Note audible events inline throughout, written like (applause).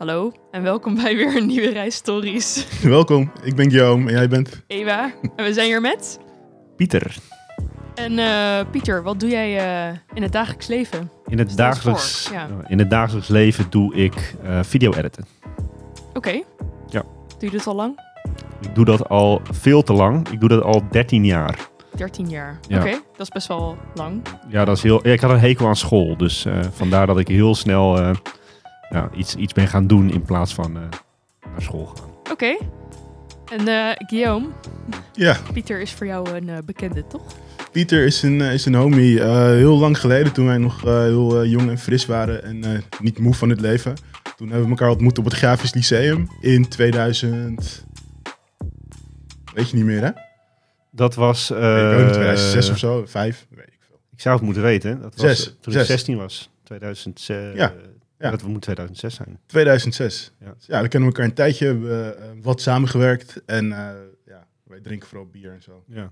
Hallo en welkom bij weer een nieuwe Reis Stories. Welkom, ik ben Guillaume en jij bent? Eva, en we zijn hier met... Pieter, En eh, Pieter, wat doe jij eh, in het dagelijks leven? in het, Stel dagelijks, voor, ja. in het dagelijks leven doe ik eh, video editen. Oké. Ja. Doe je dit al lang? Ik doe dat al veel te lang. Ik doe dat al 13 jaar. 13 jaar. Ja. Oké, dat is best wel lang. Ja, dat is heel, ja, ik had een hekel aan school. Dus eh, vandaar dat ik heel snel eh, ja, iets, iets ben gaan doen in plaats van eh, naar school gaan. Oké. En eh, Guillaume, Ja, Pieter is voor jou een eh, bekende, toch? Pieter is een, is een homie. eh, heel lang geleden, toen wij nog eh, heel jong en fris waren en eh, niet moe van het leven. Toen hebben we elkaar ontmoet op het Grafisch Lyceum in 2000... Weet je niet meer, hè? Dat was... ik weet niet, eh 2006 of zo, 5, weet ik veel. Ik zou het moeten weten. Dat was Zes, toen zes. ik 16 was. 2006. Ja, ja. Dat moet 2006 zijn. 2006. Ja. Ja, dan kennen we elkaar een tijdje, eh, wat samengewerkt en eh, ja, wij drinken vooral bier en zo. Ja.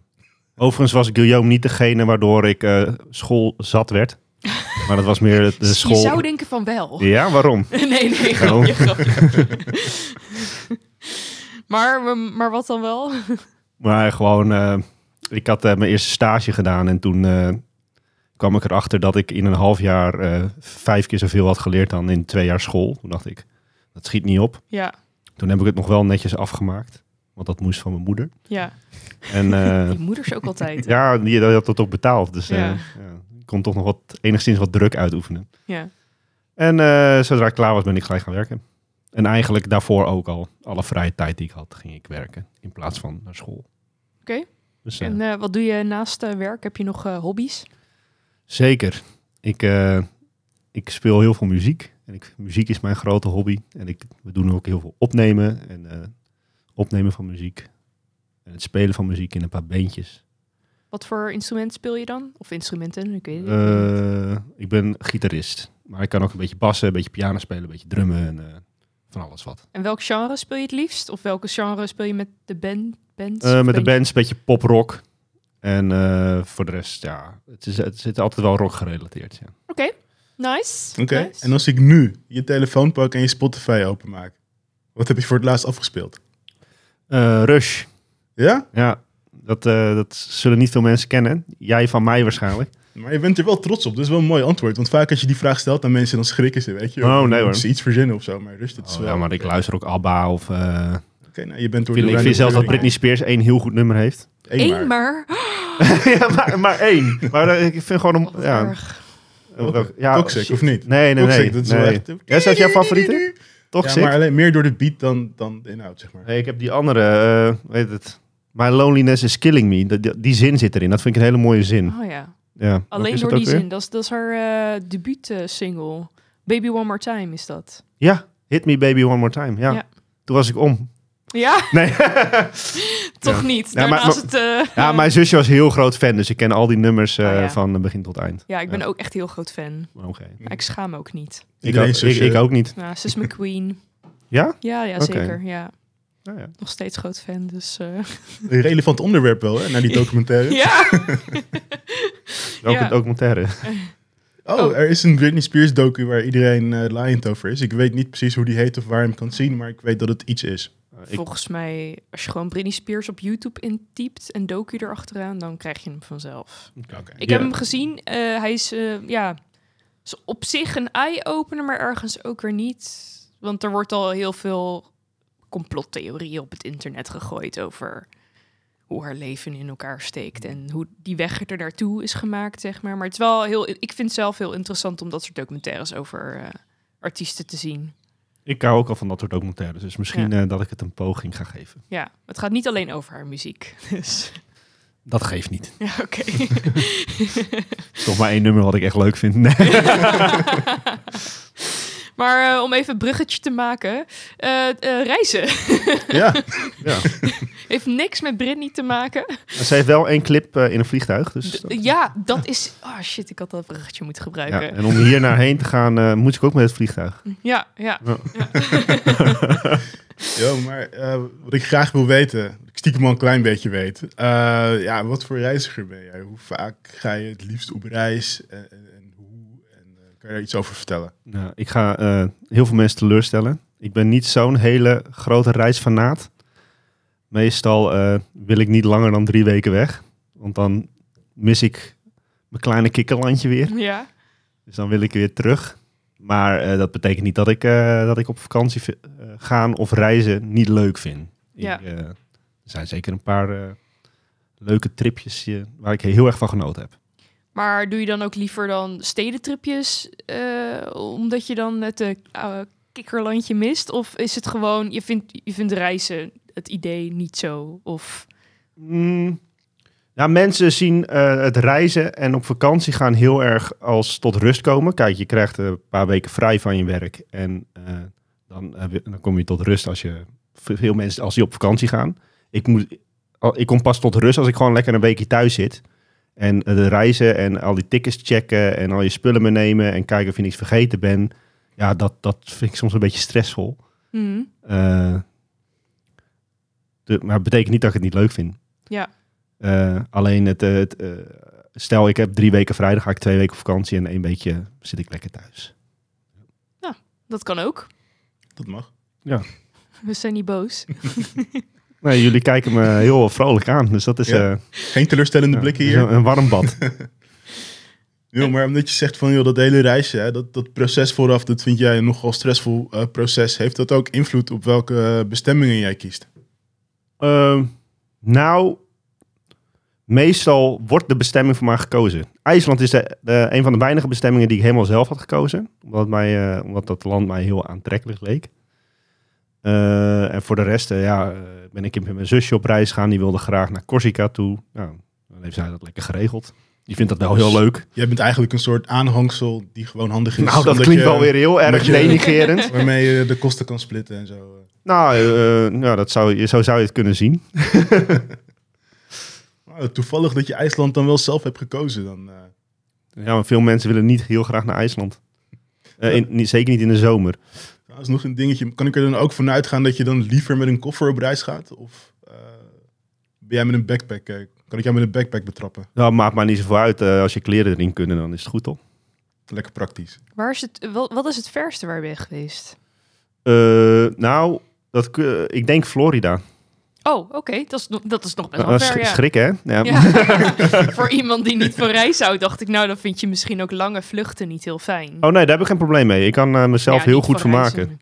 Overigens was Guillaume niet degene waardoor ik eh, school zat werd. (laughs) Maar dat was meer de school... Je zou denken van wel. (laughs) Ja, waarom? (laughs) nee, nee, Waarom? grapje, grapje. maar, maar wat dan wel? Maar gewoon, eh, ik had mijn eerste stage gedaan en toen eh, kwam ik erachter dat ik in een half jaar eh, vijf keer zoveel had geleerd dan in twee jaar school. Toen dacht ik, dat schiet niet op. Ja, Toen heb ik het nog wel netjes afgemaakt, want dat moest van mijn moeder. ja. En (laughs) eh, Die moeders ook altijd. hè? ja, die had dat ook betaald, dus eh, ja, ik kon toch nog wat, enigszins wat druk uitoefenen. ja. En zodra ik klaar was, ben ik gelijk gaan werken. En eigenlijk daarvoor ook al, alle vrije tijd die ik had, ging ik werken in plaats van naar school. Oké. Dus, En wat doe je naast werk? Heb je nog hobby's? Zeker. Ik, eh, ik speel heel veel muziek. En ik, muziek is mijn grote hobby. En ik, we doen ook heel veel opnemen. En eh, opnemen van muziek. En het spelen van muziek in een paar beentjes. Wat voor instrument speel je dan? Of instrumenten? Ik weet. Eh, ik ben gitarist. Maar ik kan ook een beetje bassen, een beetje piano spelen, een beetje drummen en van alles wat. En welk genre speel je het liefst? Of welke genre speel je met de band? Bands? Met de bands een beetje pop-rock. En eh, voor de rest, ja, het, is, het zit altijd wel rock gerelateerd. Ja. Oké, nice. Oké, nice. en als ik nu je telefoon pak en je Spotify openmaak, wat heb je voor het laatst afgespeeld? Eh, Rush. Ja? Ja, dat, eh, dat zullen niet veel mensen kennen. Jij van mij waarschijnlijk. Maar je bent er wel trots op. Dat is wel een mooi antwoord. Want vaak als je die vraag stelt aan mensen, dan schrikken ze, weet je. Oh, nee, hoor. Ze iets verzinnen of zo. Maar rust, het is Oh, wel... ja, maar ik luister ook ABBA of... eh, Oké, nou, je bent door ik vind, de ik vind zelfs dat Britney Britney Spears één heel goed nummer heeft. Eén Eén maar. maar. (laughs) ja, maar, maar één. Maar eh, ik vind gewoon... Oh, Een, wat ja, ja, Toxic, of niet? Nee, nee, Toxic, nee. dat is nee. wel echt... Ja, is dat jouw favoriete? Toxic? Ja, maar alleen meer door de beat dan, dan de inhoud, zeg maar. Nee, ik heb die andere, eh weet het... My loneliness is killing me. Die, die, die zin zit erin. Dat vind ik een hele mooie zin. Oh ja. Ja. Alleen door die weer? zin. Dat is, dat is haar eh debuut eh, single. Baby One More Time is dat. Ja, Hit Me Baby One More Time. Ja. Ja. Toen was ik om. Ja, Nee. (laughs) toch Ja. niet. Ja, maar- Daarnaast het... eh, ja, mijn zusje was heel groot fan. Dus ik ken al die nummers eh, Oh, ja. van begin tot eind. Ja, ik ben Ja. ook echt heel groot fan. Oké. Maar ik schaam me ook niet. Ik, ook- ik, zusje. ik ook niet. Ja, ze is mijn queen. Ja? Ja, ja, zeker. Ja, Nou ja. nog steeds groot fan. Dus eh, Een relevant onderwerp wel, hè, naar die (laughs) documentaire. ja. (laughs) Welke Ja. documentaire? Oh, Oh. er is een Britney Spears docu waar iedereen uh, laaiend over is. Ik weet niet precies hoe die heet of waar je hem kan zien, maar ik weet dat het iets is. Ik, Volgens mij, als je gewoon Britney Spears op YouTube intypt en docu erachteraan, dan krijg je hem vanzelf. Oké. Ik Ja. heb hem gezien. eh, hij is, eh, ja, is op zich een eye-opener, maar ergens ook weer niet. Want er wordt al heel veel complottheorieën op het internet gegooid over hoe haar leven in elkaar steekt en hoe die weg er naartoe is gemaakt, zeg maar. Maar het is wel heel, ik vind het zelf heel interessant om dat soort documentaires over eh, artiesten te zien. Ik hou ook al van dat soort documentaires. Dus misschien Ja. eh, dat ik het een poging ga geven. Ja, het gaat niet alleen over haar muziek. (laughs) Dus Dat geeft niet. ja, oké. (laughs) Toch maar één nummer wat ik echt leuk vind. Nee. (laughs) maar eh, om even een bruggetje te maken, eh, eh, reizen Ja, ja. Heeft niks met Britney te maken. Maar Ze heeft wel één clip eh, in een vliegtuig. Dus D- dat- Ja, dat is. Oh shit, ik had dat bruggetje moeten ja. gebruiken. En om hier naar heen te gaan, eh, moet ik ook met het vliegtuig. Ja, ja. (laughs) Yo, maar eh, wat ik graag wil weten, ik stiekem al een klein beetje weet. eh, ja, wat voor reiziger ben jij? Hoe vaak ga je het liefst op reis? En, en, en hoe? En, eh, kan je daar iets over vertellen? Nou, ik ga eh, heel veel mensen teleurstellen. Ik ben niet zo'n hele grote reisfanaat. Meestal eh, wil ik niet langer dan drie weken weg. Want dan mis ik mijn kleine kikkerlandje weer. Ja. Dus dan wil ik weer terug. Maar eh, dat betekent niet dat ik, eh, dat ik op vakantie gaan of reizen niet leuk vind. Ja. Ik, er zijn zeker een paar leuke tripjes waar ik heel erg van genoten heb. Maar doe je dan ook liever dan stedentripjes, omdat je dan het kikkerlandje mist? Of is het gewoon, je vindt, je vindt reizen het idee niet zo? Of, Mm, ja, mensen zien eh, het reizen en op vakantie gaan heel erg als tot rust komen. Kijk, je krijgt een paar weken vrij van je werk en eh, dan, je- dan kom je tot rust als je veel mensen als die op vakantie gaan. Ik, moet, ik kom pas tot rust als ik gewoon lekker een weekje thuis zit. En eh, de reizen en al die tickets checken en al je spullen meenemen en kijken of je niks vergeten bent. Ja, dat, dat vind ik soms een beetje stressvol. Mhm. De, maar het betekent niet dat ik het niet leuk vind. Ja. Eh, alleen het, eh, het eh, stel ik heb drie weken vrij, dan ga ik twee weken op vakantie en één weekje zit ik lekker thuis. dat kan ook. Dat mag. We zijn niet boos. (laughs) Nee, jullie kijken me heel vrolijk aan, dus dat is Ja. eh, Geen teleurstellende ja, blikken hier. een, een warm bad. (laughs) Ja, maar omdat je zegt van joh, dat hele reisje, hè, dat, dat proces vooraf, dat vind jij een nogal stressvol eh, proces. Heeft dat ook invloed op welke bestemmingen jij kiest? Ehm, nou, meestal wordt de bestemming voor mij gekozen. IJsland is de, de- een van de weinige bestemmingen die ik helemaal zelf had gekozen. Omdat, mij, eh, omdat dat land mij heel aantrekkelijk leek. Eh, en voor de rest eh, ja, ben ik met mijn zusje op reis gaan. Die wilde graag naar Corsica toe. Nou, dan heeft zij dat lekker geregeld. Die vindt dat wel heel leuk. Jij bent eigenlijk een soort aanhangsel die gewoon handig is. Nou, dat klinkt je- wel weer heel erg je- denigrerend. (laughs) Waarmee je de kosten kan splitten en zo. Nou, eh, nou dat zou, je- zo zou je het kunnen zien. (laughs) Nou, toevallig dat je IJsland dan wel zelf hebt gekozen. Dan, eh, Ja, maar veel mensen willen niet heel graag naar IJsland. Eh, in, niet, zeker niet in de zomer. dat is nog een dingetje. Kan ik er dan ook vanuit gaan dat je dan liever met een koffer op reis gaat? Of eh, ben jij met een backpack? kan ik jou met een backpack betrappen? Nou, maakt maar niet zoveel uit. als je kleren erin kunnen, dan is het goed, toch? Lekker praktisch. Waar is het, wat, wat is het verste waar je bent geweest? Eh, nou, dat, ik denk Florida. Oh, oké. Dat, is, nog- dat is nog best Uh, wel ver, ja. Schrik, hè? Ja. Ja. (laughs) Voor iemand die niet van reis houdt, dacht ik, nou, dan vind je misschien ook lange vluchten niet heel fijn. Oh nee, daar heb ik geen probleem mee. Ik kan eh, mezelf Ja, heel goed reizen. vermaken.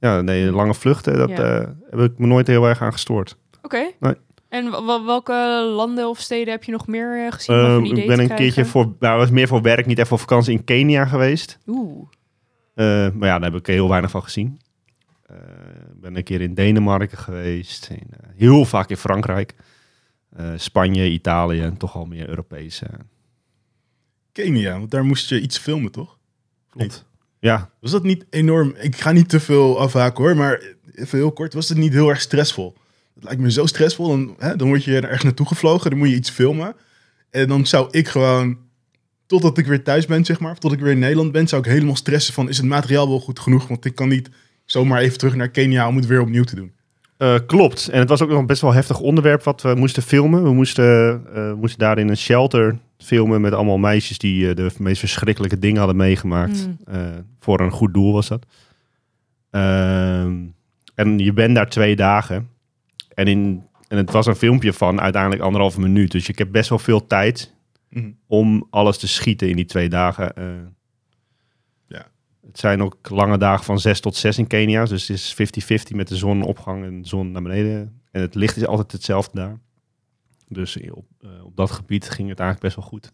Ja, nee, lange vluchten, dat eh, heb ik me nooit heel erg aan gestoord. Oké. Nee. En welke landen of steden heb je nog meer eh, gezien? even een idee ik ben een keertje voor, nou, was meer voor werk, niet echt voor vakantie in Kenia geweest. Oeh. Eh, maar ja, daar heb ik heel weinig van gezien. Eh, ben een keer in Denemarken geweest. In, eh, heel vaak in Frankrijk. Eh, Spanje, Italië en toch al meer Europees. eh. Kenia, want daar moest je iets filmen, toch? Klopt. Ja, Was dat niet enorm... Ik ga niet te veel afhaken hoor, maar even heel kort. Was het niet heel erg stressvol? Het lijkt me zo stressvol. Dan, hè, dan word je er ergens naartoe gevlogen, dan moet je iets filmen. En dan zou ik gewoon, totdat ik weer thuis ben, zeg maar, of tot ik weer in Nederland ben, zou ik helemaal stressen van, is het materiaal wel goed genoeg? Want ik kan niet zomaar even terug naar Kenia om het weer opnieuw te doen. Eh, klopt. En het was ook nog een best wel heftig onderwerp wat we moesten filmen. We moesten, eh, moesten daar in een shelter filmen met allemaal meisjes die eh, de meest verschrikkelijke dingen hadden meegemaakt. Mm. Eh, voor een goed doel was dat. Ehm, en je bent daar twee dagen. En, in, en het was een filmpje van uiteindelijk anderhalve minuut. Dus ik heb best wel veel tijd Mhm. om alles te schieten in die twee dagen. Eh. Het zijn ook lange dagen van 6 tot 6 in Kenia. Dus het is 50-50 met de zonopgang en de zon naar beneden. En het licht is altijd hetzelfde daar. Dus op, eh, op dat gebied ging het eigenlijk best wel goed.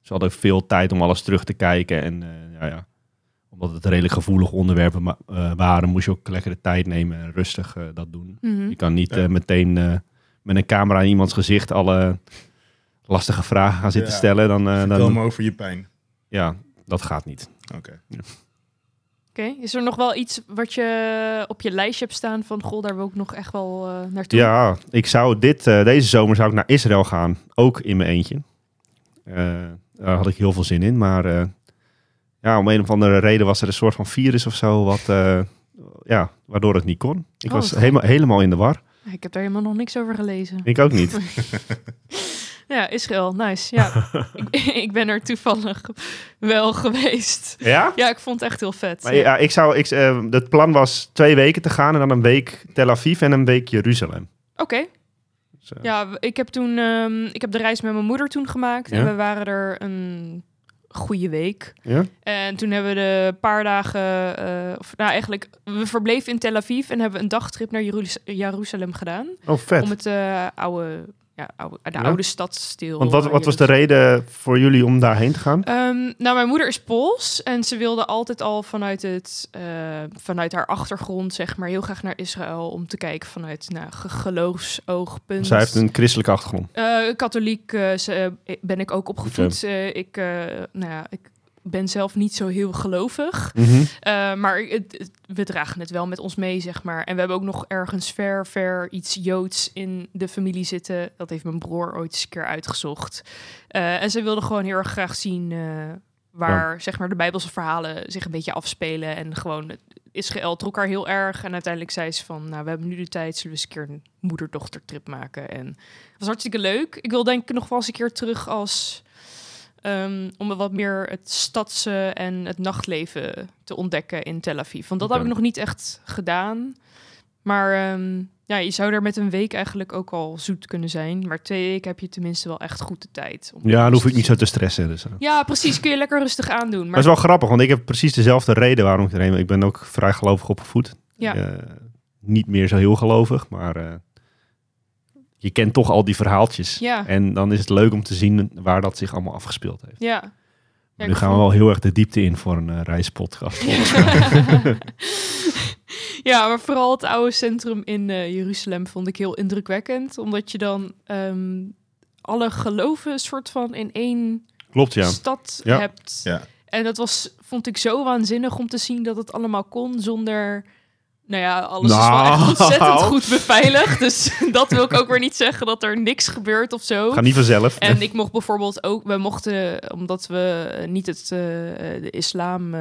Ze hadden veel tijd om alles terug te kijken. En eh, ja, ja, omdat het redelijk gevoelige onderwerpen eh, waren, moest je ook lekker de tijd nemen en rustig eh, dat doen. Mhm. Je kan niet Ja. eh, meteen eh, met een camera in iemands gezicht alle lastige vragen gaan zitten Ja. stellen. Dan, eh, Vertel dan, me over je pijn. ja, dat gaat niet. Oké. Is er nog wel iets wat je op je lijstje hebt staan van, goh, daar wil ik nog echt wel eh, naartoe? Ja, ik zou dit, eh, deze zomer zou ik naar Israël gaan. Ook in mijn eentje. Eh, daar had ik heel veel zin in. Maar ja, om een of andere reden was er een soort van virus of zo. Wat, ja, waardoor het niet kon. Ik Oh, was helemaal, helemaal in de war. Ik heb daar helemaal nog niks over gelezen. Ik ook niet. (laughs) Ja, Israël, nice. Ja, (laughs) ik, (laughs) ik ben er toevallig wel geweest. Ja? Ja, ik vond het echt heel vet. Maar ja. ja, ik zou, ik, eh, het plan was twee weken te gaan en dan een week Tel Aviv en een week Jeruzalem. Oké. Dus, Ja, ik heb toen ehm, ik heb de reis met mijn moeder toen gemaakt. Ja? En we waren er een goede week. ja? En toen hebben we de paar dagen, eh, of nou eigenlijk, we verbleven in Tel Aviv en hebben een dagtrip naar Jeruz- Jeruzalem gedaan. Oh, vet. Om het eh, oude, ja, oude, de Ja? oude stadsdeel. Want wat, wat was de Jeruzalem. reden voor jullie om daarheen te gaan? Ehm, nou, mijn moeder is Pools en ze wilde altijd al vanuit, het, eh, vanuit haar achtergrond, zeg maar, heel graag naar Israël om te kijken vanuit nou, ge- geloofsoogpunt. Zij heeft een christelijke achtergrond. Eh, katholiek eh, ben ik ook opgevoed. Ik, nou ja, ik ben zelf niet zo heel gelovig. Mhm. Eh, maar het, het- we dragen het wel met ons mee, zeg maar. En we hebben ook nog ergens ver, ver iets Joods in de familie zitten. Dat heeft mijn broer ooit eens een keer uitgezocht. Eh, en ze wilden gewoon heel erg graag zien eh, waar, zeg maar, de Bijbelse verhalen zich een beetje afspelen. En gewoon, Israël trok haar heel erg. En uiteindelijk zei ze van, nou, we hebben nu de tijd. Zullen we eens een keer een moeder-dochter trip maken? En het was hartstikke leuk. Ik wil denk ik nog wel eens een keer terug als... ehm, om wat meer het stadse en het nachtleven te ontdekken in Tel Aviv. Want dat heb Oké. ik nog niet echt gedaan. Maar ehm, ja, je zou daar met een week eigenlijk ook al zoet kunnen zijn. Maar twee weken heb je tenminste wel echt goed de tijd. om Ja, dan hoef ik niet zo te stressen. Dus, eh. Ja, precies. Kun je lekker rustig aandoen. Maar het is wel grappig, want ik heb precies dezelfde reden waarom ik erheen ben. Ik ben ook vrij gelovig opgevoed. ja, Eh, niet meer zo heel gelovig, maar eh, je kent toch al die verhaaltjes. ja, En dan is het leuk om te zien waar dat zich allemaal afgespeeld heeft. ja. Nu gaan we wel heel erg de diepte in voor een eh, reispodcast. (laughs) ja, maar vooral het oude centrum in eh, Jeruzalem vond ik heel indrukwekkend. Omdat je dan ehm, alle geloven soort van in één Klopt, ja. stad Ja. hebt. Ja. En dat was, vond ik zo waanzinnig om te zien dat het allemaal kon zonder... Nou ja, alles is wel Nou. echt ontzettend (laughs) goed beveiligd. Dus (laughs) dat wil ik ook weer niet zeggen dat er niks gebeurt of zo. Ga niet vanzelf. En ik mocht bijvoorbeeld ook, we mochten, omdat we niet het, eh, de islam eh,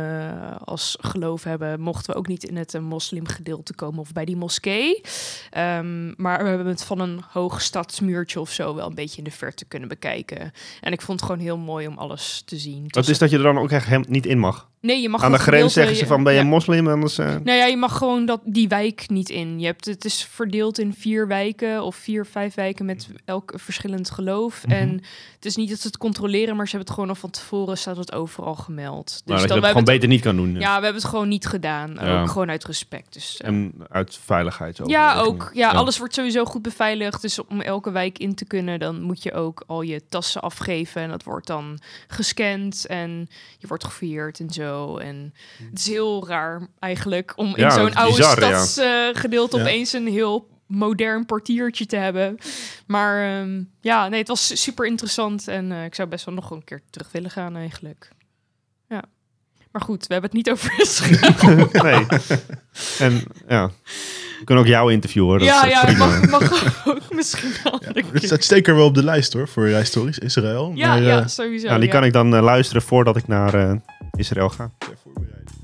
als geloof hebben, mochten we ook niet in het eh, moslimgedeelte komen of bij die moskee. Ehm, maar we hebben het van een hoog stadsmuurtje of zo wel een beetje in de verte kunnen bekijken. En ik vond het gewoon heel mooi om alles te zien. Het was- is dat je er dan ook echt hem niet in mag? Nee, je mag Aan de grens zeggen ze van, ben je ja. moslim? Anders, eh, Nou ja, je mag gewoon dat, die wijk niet in. Je hebt, het is verdeeld in vier wijken of vier, vijf wijken met elk verschillend geloof. Mhm. En het is niet dat ze het controleren, maar ze hebben het gewoon al van tevoren staat het overal gemeld. Dus maar dat je dan, dat we gewoon beter niet kan doen. het, Ja. ja, we hebben het gewoon niet gedaan. Ja. Ook gewoon uit respect. Dus, eh, En uit veiligheid. ja, ook. Ja, alles wordt sowieso goed beveiligd. Dus om elke wijk in te kunnen, dan moet je ook al je tassen afgeven. En dat wordt dan gescand en je wordt gefouilleerd en zo. En het is heel raar eigenlijk om in Ja, zo'n oude bizar, ja. stadsgedeelte Ja. opeens een heel modern portiertje te hebben. Maar ehm, ja, nee, het was super interessant. En eh, ik zou best wel nog een keer terug willen gaan eigenlijk. Ja. Maar goed, we hebben het niet over (laughs) Israël. nee. En ja, we kunnen ook jou interviewen. hoor. Dat ja, is ja, prima. mag, mag ook (laughs) misschien wel. een Het zeker wel op de lijst hoor, voor Reisstories Israël. Ja, maar, ja, eh, sowieso. Nou, die ja. kan ik dan eh, luisteren voordat ik naar eh, Israël ga. ter voorbereiding.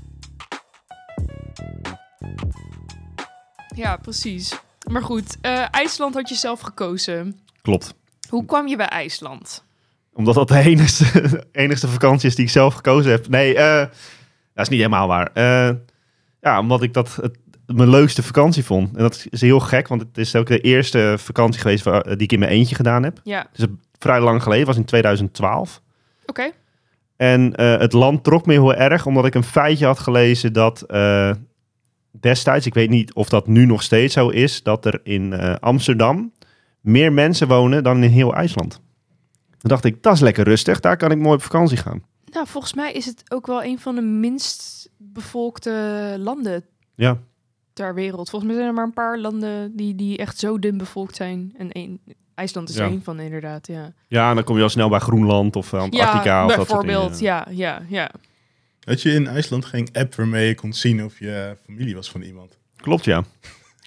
Ja, precies. Maar goed, eh, IJsland had je zelf gekozen. Klopt. Hoe kwam je bij IJsland? Omdat dat de (laughs) enigste, enigste vakantie is die ik zelf gekozen heb. Nee, eh, dat is niet helemaal waar. Eh, ja, omdat ik dat het, mijn leukste vakantie vond. En dat is heel gek, want het is ook de eerste vakantie geweest waar, die ik in mijn eentje gedaan heb. Ja, Het is een- vrij lang geleden, was in 2012. oké. En eh, het land trok me heel erg, omdat ik een feitje had gelezen dat eh, destijds, ik weet niet of dat nu nog steeds zo is, dat er in eh, Amsterdam meer mensen wonen dan in heel IJsland. Toen dacht ik, dat is lekker rustig, daar kan ik mooi op vakantie gaan. Nou, volgens mij is het ook wel een van de minst bevolkte landen Ja, ter wereld. Volgens mij zijn er maar een paar landen die, die echt zo dun bevolkt zijn. En één, IJsland is Ja. er één van, inderdaad. Ja, ja dan kom je al snel bij Groenland of eh, Antarctica. ja of dat soort bijvoorbeeld. dingen. Ja, ja, ja. Had je in IJsland geen app waarmee je kon zien of je familie was van iemand? Klopt, ja.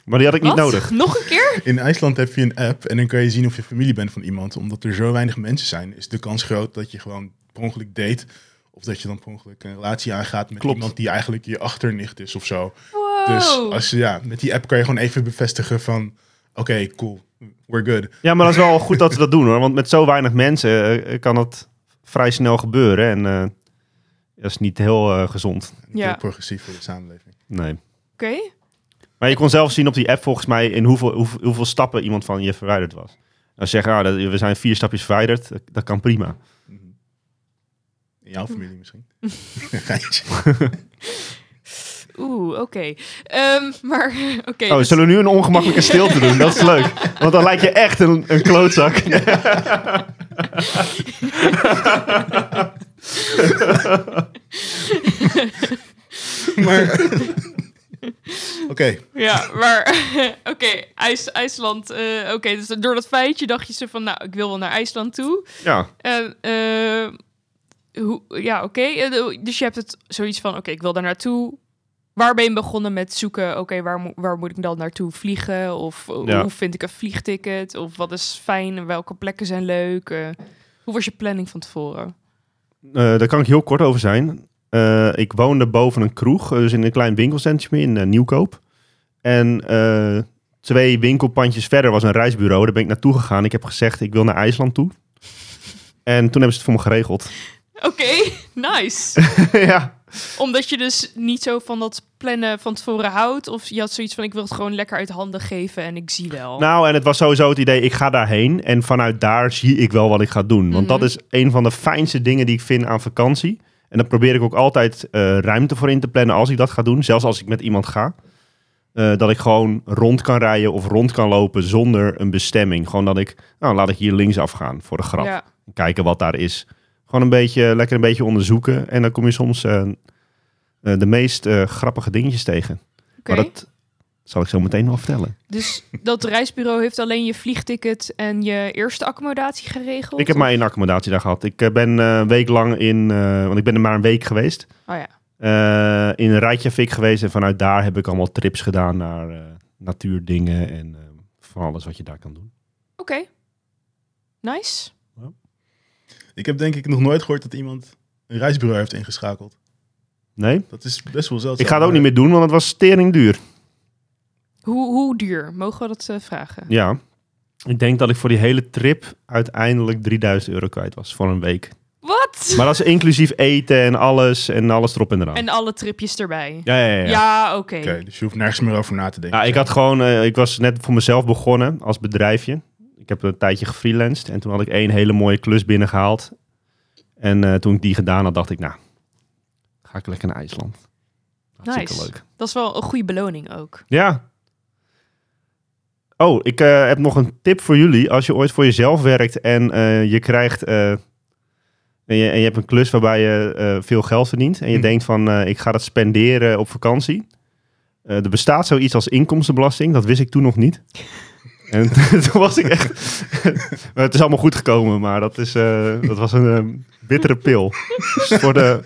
Maar die had ik niet Wat? nodig. Nog een keer? In IJsland heb je een app en dan kan je zien of je familie bent van iemand. Omdat er zo weinig mensen zijn, is de kans groot dat je gewoon per ongeluk date. Of dat je dan per ongeluk een relatie aangaat met Klopt. iemand die eigenlijk je achternicht is of zo. Wow. Dus als, je- ja, met die app kan je gewoon even bevestigen van... Oké, cool. we're good. Ja, maar dat is wel goed dat ze dat doen hoor. Want met zo weinig mensen eh, kan het vrij snel gebeuren. En eh, dat is niet heel eh, gezond. Niet Ja. heel progressief voor de samenleving. Nee. Oké. Maar je kon zelf zien op die app volgens mij in hoeveel, hoeveel, hoeveel stappen iemand van je verwijderd was. Als je zegt, ah, dat, we zijn vier stapjes verwijderd, dat, dat kan prima. Mhm. In jouw familie misschien. (laughs) (laughs) (laughs) Oeh, oké. Ehm, maar, (laughs) oké. Oh, dus- zullen we nu een ongemakkelijke stilte doen? Dat is leuk. Want dan lijkt je echt een, een klootzak. (laughs) maar... (laughs) Oké, Ja, maar oké, IJs, IJsland. eh, oké, dus door dat feitje dacht je zo van, nou, ik wil wel naar IJsland toe. Ja, En, eh, hoe, ja, oké. eh, Dus je hebt het zoiets van, oké, ik wil daar naartoe. Waar ben je begonnen met zoeken? Oké, waar, mo- waar moet ik dan naartoe vliegen? Of Ja. hoe vind ik een vliegticket? Of wat is fijn? Welke plekken zijn leuk? Eh, hoe was je planning van tevoren? Eh, daar kan ik heel kort over zijn. Eh, ik woonde boven een kroeg, dus in een klein winkelcentrum in Nieuwkoop. En twee winkelpandjes verder was een reisbureau. Daar ben ik naartoe gegaan. Ik heb gezegd, ik wil naar IJsland toe. En toen hebben ze het voor me geregeld. Oké, (laughs) nice. (laughs) ja. Omdat je dus niet zo van dat plannen van tevoren houdt. Of je had zoiets van, ik wil het gewoon lekker uit handen geven en ik zie wel. Nou, en het was sowieso het idee, ik ga daarheen. En vanuit daar zie ik wel wat ik ga doen. Want dat Mhm. is een van de fijnste dingen die ik vind aan vakantie. En daar probeer ik ook altijd eh, ruimte voor in te plannen als ik dat ga doen. Zelfs als ik met iemand ga. Eh, dat ik gewoon rond kan rijden of rond kan lopen zonder een bestemming. Gewoon dat ik, nou laat ik hier links afgaan voor de grap. Ja. Kijken wat daar is. Gewoon een beetje, lekker een beetje onderzoeken. En dan kom je soms eh, eh, de meest eh, grappige dingetjes tegen. Maar dat zal ik zo meteen nog vertellen. Dus dat reisbureau heeft alleen je vliegticket en je eerste accommodatie geregeld? Ik heb maar één accommodatie daar gehad. Ik ben een week lang in, want ik ben er maar een week geweest. Oh ja. eh, in Reykjavik geweest en vanuit daar heb ik allemaal trips gedaan naar natuurdingen en eh, van alles wat je daar kan doen. Oké. Nice. Ik heb denk ik nog nooit gehoord dat iemand een reisbureau heeft ingeschakeld. Nee, Dat is best wel zeldzaam. ik ga het ook niet meer doen, want het was stering duur. Hoe, hoe duur? Mogen we dat eh, vragen? Ja, ik denk dat ik voor die hele trip uiteindelijk 3000 euro kwijt was voor een week. Wat? Maar dat is inclusief eten en alles en alles erop en eraan. En alle tripjes erbij? ja, ja, ja. ja. Ja, oké. Oké, dus je hoeft nergens meer over na te denken. Ja, ik had gewoon, eh, ik was net voor mezelf begonnen als bedrijfje. Ik heb een tijdje gefreelanced en toen had ik één hele mooie klus binnengehaald. En eh, toen ik die gedaan had, dacht ik, nou, ga ik lekker naar IJsland. Hartstikke Nice. leuk. Dat is wel een goede beloning ook. Ja. Oh, ik eh, heb nog een tip voor jullie. Als je ooit voor jezelf werkt en eh, je krijgt... en, je, en je hebt een klus waarbij je veel geld verdient. En je Hm. denkt van, ik ga dat spenderen op vakantie. Er bestaat zoiets als inkomstenbelasting. Dat wist ik toen nog niet. En (laughs) toen was ik echt... (laughs) Maar het is allemaal goed gekomen, maar dat, is, eh, dat was een eh, bittere pil. Dus voor de...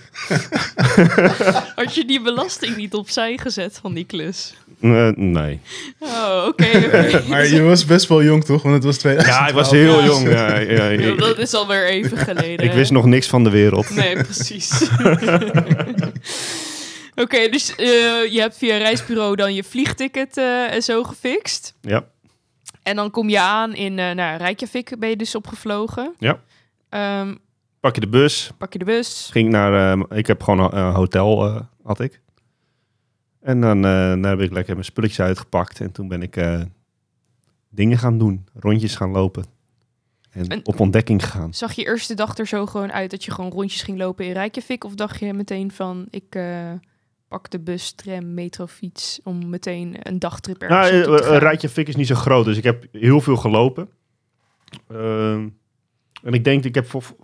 (laughs) Had je die belasting niet opzij gezet van die klus? eh, nee. Oh, oké. maar je was best wel jong toch? Want het was 2012. Ja, ik was heel Ja. jong. Ja, ja, dat is alweer even geleden. Ik wist nog niks van de wereld. Nee, precies. Oké, dus eh, je hebt via reisbureau dan je vliegticket eh, en zo gefixt. Ja. En dan kom je aan in uh, nou, Reykjavik ben je dus opgevlogen. Ja. Ehm, Pak je de bus. pak je de bus. Ging naar... eh, ik heb gewoon een eh, hotel, eh, had ik. En dan, heb ik lekker mijn spulletjes uitgepakt. En toen ben ik dingen gaan doen. Rondjes gaan lopen. En, En- op ontdekking gegaan. Zag je eerste dag er zo gewoon uit dat je gewoon rondjes ging lopen in Reykjavik? Of dacht je meteen van, ik pak de bus, tram, metro, fiets... om meteen een dagtrip ergens Nou, naartoe te uh, gaan? Reykjavik is niet zo groot. Dus ik heb heel veel gelopen. Ehm, en ik denk, ik heb vo- vo-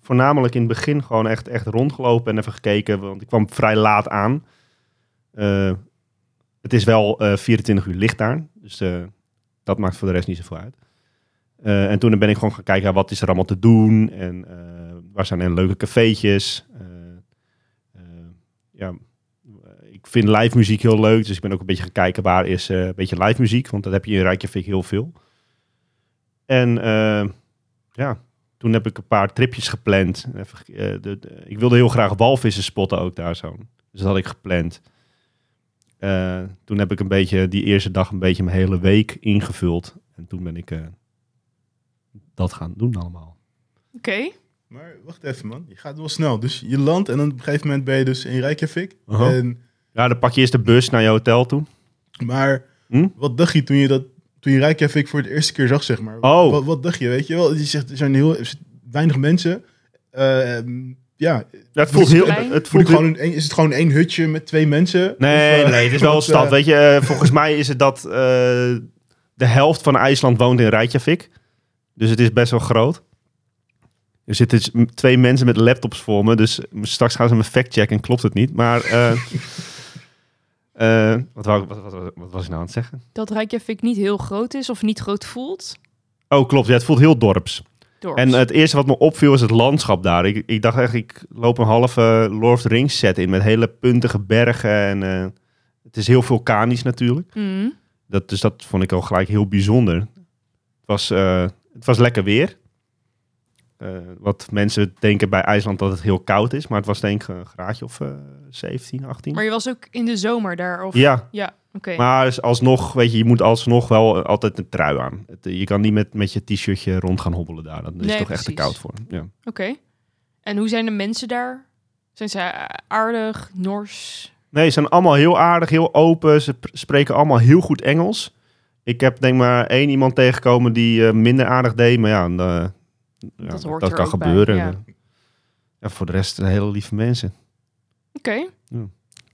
voornamelijk in het begin gewoon echt, echt rondgelopen en even gekeken. Want ik kwam vrij laat aan. Eh, het is wel eh 24 uur licht daar. Dus eh, dat maakt voor de rest niet zoveel uit. Eh, en toen ben ik gewoon gaan kijken, wat is er allemaal te doen? En eh, waar zijn er leuke cafeetjes? Eh, eh, ja, vind live muziek heel leuk. Dus ik ben ook een beetje gaan kijken waar is eh, een beetje live muziek. Want dat heb je in Reykjavik heel veel. En eh, ja, toen heb ik een paar tripjes gepland. Even, eh, de, de- ik wilde heel graag walvissen spotten ook daar zo. Dus dat had ik gepland. Eh, toen heb ik een beetje die eerste dag een beetje mijn hele week ingevuld. En toen ben ik eh, dat gaan doen allemaal. Oké. Maar wacht even, man. Je gaat wel snel. Dus je landt en dan op een gegeven moment ben je dus in Reykjavik. En, Ja, dan pak je eerst de bus naar je hotel toe. maar Hm? wat dacht je toen je dat toen je Reykjavik voor het eerste keer zag, zeg maar? Oh. Wat, wat dacht je, weet je wel? Je zegt, er zijn heel weinig mensen. Ehm, ja, Ja, het voelt heel... Het Voelt gewoon een, is het gewoon één hutje met twee mensen? Nee, Of, eh, nee, het is wel een wat, stad. eh, Weet je, eh, volgens mij is het dat eh, de helft van IJsland woont in Reykjavik. Dus het is best wel groot. Er zitten twee mensen met laptops voor me, dus straks gaan ze me factchecken en klopt het niet. Maar (laughs) eh, wat, wou, wat, wat, wat, wat was ik nou aan het zeggen? Dat Reykjavik niet heel groot is of niet groot voelt. Oh, klopt. Ja, het voelt heel dorps. Dorps. En het eerste wat me opviel is het landschap daar. Ik, ik dacht echt, ik loop een halve Lord of the Rings set in met hele puntige bergen. En eh, het is heel vulkanisch natuurlijk. Mhm. Dat, dus dat vond ik al gelijk heel bijzonder. Het was, eh, het was lekker weer. Eh, wat mensen denken bij IJsland dat het heel koud is. Maar het was denk ik een graadje of eh 17, 18. Maar je was ook in de zomer daar? Of... ja, Ja, oké. maar is alsnog, weet je, je moet alsnog wel altijd een trui aan. Het, je kan niet met, met je t-shirtje rond gaan hobbelen daar. Dat is Nee, toch echt te koud voor. Ja. Oké. En hoe zijn de mensen daar? Zijn ze aardig, nors? Nee, ze zijn allemaal heel aardig, heel open. Ze pr- spreken allemaal heel goed Engels. Ik heb denk maar één iemand tegengekomen die eh, minder aardig deed. Maar ja, en, eh, ja, Dat hoort dat er kan bij, gebeuren. ja. Ja, voor de rest hele lieve mensen. Oké.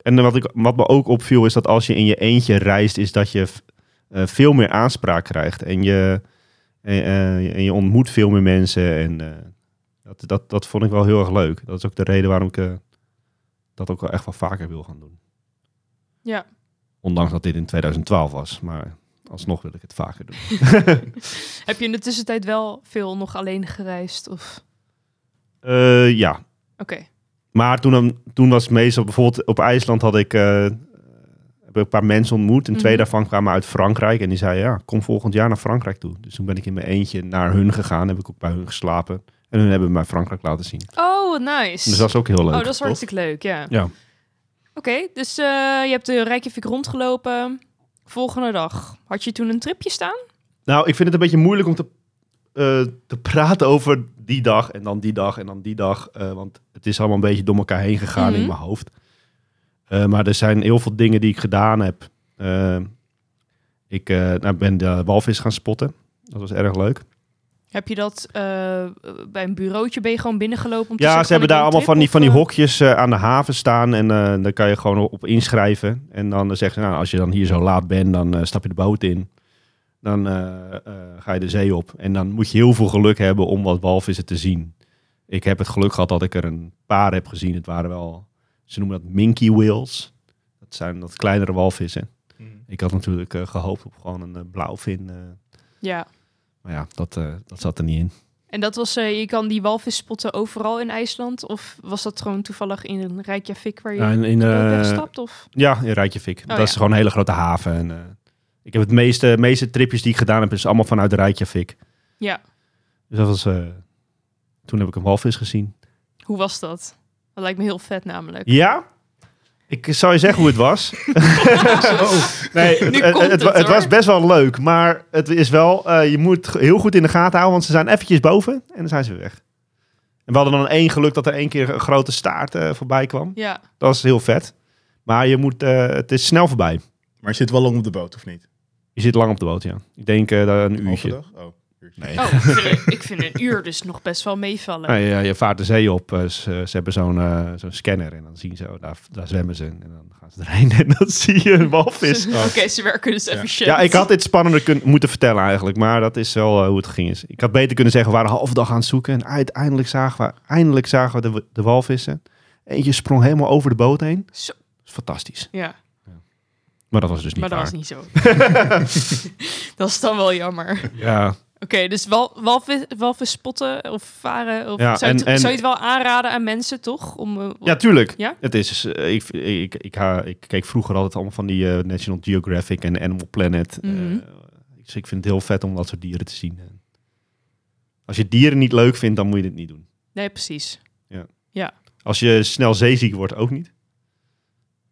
En wat, ik, wat me ook opviel is dat als je in je eentje reist, is dat je eh, veel meer aanspraak krijgt. En je, en, eh, en je ontmoet veel meer mensen. En eh, dat, dat, dat vond ik wel heel erg leuk. Dat is ook de reden waarom ik dat ook wel echt wel vaker wil gaan doen. Ja. Ondanks dat dit in 2012 was. Maar alsnog wil ik het vaker doen. (laughs) Heb je in de tussentijd wel veel nog alleen gereisd? Of... Eh, ja, Oké. maar toen, toen was het meestal... Bijvoorbeeld op IJsland had ik... eh, heb ik een paar mensen ontmoet. En twee Mhm. daarvan kwamen uit Frankrijk. En die zeiden, ja, kom volgend jaar naar Frankrijk toe. Dus toen ben ik in mijn eentje naar hun gegaan. Heb ik ook bij hun geslapen. En hun hebben mij Frankrijk laten zien. Oh, nice. Dus dat is ook heel leuk. oh, dat is hartstikke leuk, ja. Ja. Oké, dus eh, je hebt de Reykjavik rondgelopen. Volgende dag. Had je toen een tripje staan? Nou, ik vind het een beetje moeilijk om te, eh, te praten over die dag en dan die dag en dan die dag. eh, want het is allemaal een beetje door elkaar heen gegaan Mhm. in mijn hoofd. Eh, maar er zijn heel veel dingen die ik gedaan heb. Ik nou, ben de walvis gaan spotten. Dat was erg leuk. Heb je dat eh, bij een bureautje ben je gewoon binnengelopen? Om te Ja, zeggen ze hebben daar allemaal van die, van die trip, hokjes eh, aan de haven staan. En eh daar kan je gewoon op inschrijven. En dan eh, zeggen ze, nou, als je dan hier zo laat bent, dan eh, stap je de boot in. Dan eh, eh, ga je de zee op. En dan moet je heel veel geluk hebben om wat walvissen te zien. Ik heb het geluk gehad dat ik er een paar heb gezien. Het waren wel, ze noemen dat minky whales. Dat zijn wat kleinere walvissen. Ik had natuurlijk eh, gehoopt op gewoon een eh, blauwvin. eh, Ja. Maar ja, dat, eh, dat zat er niet in. En dat was, eh, je kan die walvis spotten overal in IJsland? Of was dat gewoon toevallig in een Reykjavik waar je Ja, in, in, eh, wegstapt? Of? Ja, in Reykjavik. Oh, dat ja. is gewoon een hele grote haven. En, eh, ik heb het meeste, meeste tripjes die ik gedaan heb, is allemaal vanuit Reykjavik. Ja. Dus dat was... eh, toen heb ik een walvis gezien. Hoe was dat? Dat lijkt me heel vet namelijk. Ja? Ik zal je zeggen hoe het was. (laughs) nee, het, Nu het, komt het, het, het was best wel leuk. Maar het is wel... eh, je moet heel goed in de gaten houden, want ze zijn eventjes boven en dan zijn ze weer weg. En we hadden dan één geluk dat er één keer een grote staart eh, voorbij kwam. Ja. Dat was heel vet. Maar je moet, eh, het is snel voorbij. Maar je zit wel lang op de boot, of niet? Je zit lang op de boot, ja. Ik denk dat een uurtje. Oh, Nee. Oh, ik vind, (laughs) ik vind een uur dus nog best wel meevallen. Nou, ja, je vaart de zee op. eh, ze, ze hebben zo'n eh, zo'n scanner en dan zien ze, oh, daar, daar zwemmen ze. En dan gaan ze erheen (laughs) en dan zie je een walvis. (laughs) Oké, ze werken dus Ja. efficiënt. Ja, ik had dit spannender kun- moeten vertellen eigenlijk, maar dat is wel eh, hoe het ging. is. Ik had beter kunnen zeggen, we waren een halve dag aan het zoeken. En uiteindelijk zagen we, eindelijk zagen we de, de walvissen. Eentje sprong helemaal over de boot heen. Zo. Dat is fantastisch. Ja, Maar dat was dus niet maar dat waar. was niet zo. dat is dan wel jammer. Ja, Oké, dus wal, walvis, walvis spotten of varen. Of, Ja, zou, je het, en- zou je het wel aanraden aan mensen, toch? Om, eh, ja tuurlijk. Ja? Het is, eh, ik, ik, ik, ha- ik keek vroeger altijd allemaal van die eh, National Geographic en Animal Planet. dus ik vind het heel vet om dat soort dieren te zien. Als je dieren niet leuk vindt, dan moet je dit niet doen. Nee, precies. Als je snel zeeziek wordt, ook niet.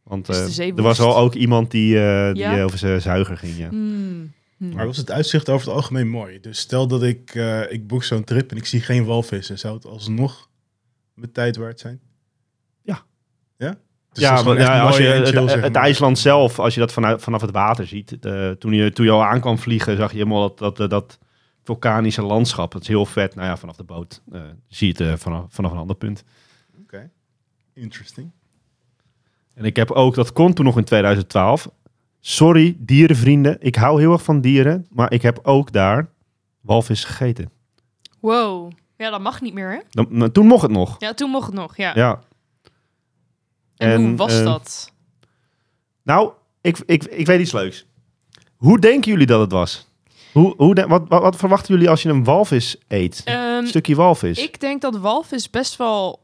Want er was al ook iemand die, die Ja? over zijn zuiger ging. Ja. Hmm. Hm. Maar was het uitzicht over het algemeen mooi? Dus stel dat ik, eh, ik boek zo'n trip en ik zie geen walvissen. Zou het alsnog mijn tijd waard zijn? Ja. Ja? Dus het ja, maar, ja, als je het, chill. IJsland zelf, als je dat vanuit, vanaf het water ziet. eh, toen, je, toen je al aan kwam vliegen, zag je helemaal dat, dat, dat, dat vulkanische landschap. Het is heel vet. Nou ja, vanaf de boot eh, zie je het vanaf, vanaf een ander punt. Oké, interesting. En ik heb ook, dat kon toen nog in 2012. Sorry, dierenvrienden. Ik hou heel erg van dieren. Maar ik heb ook daar walvis gegeten. Wow. Ja, dat mag niet meer, hè? Dan, maar toen mocht het nog. Ja, toen mocht het nog, ja. Ja. En, En, hoe was eh, dat? Nou, ik, ik, ik weet iets leuks. Hoe denken jullie dat het was? Hoe, hoe de- wat, wat, wat verwachten jullie als je een walvis eet? Ehm, een stukje walvis. ik denk dat walvis best wel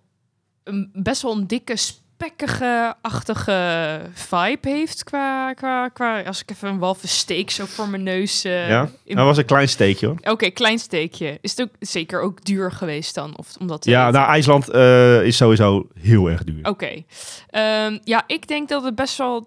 een, best wel een dikke, spekkige-achtige vibe heeft. Qua, qua, qua, als ik even een walvis steek zo voor mijn neus. eh, ja? in- Dat was een klein steekje hoor. Oké, klein steekje. Is het ook zeker ook duur geweest dan? Of omdat Ja, nou, IJsland eh, is sowieso heel erg duur. Oké. Ehm, ja, ik denk dat het best wel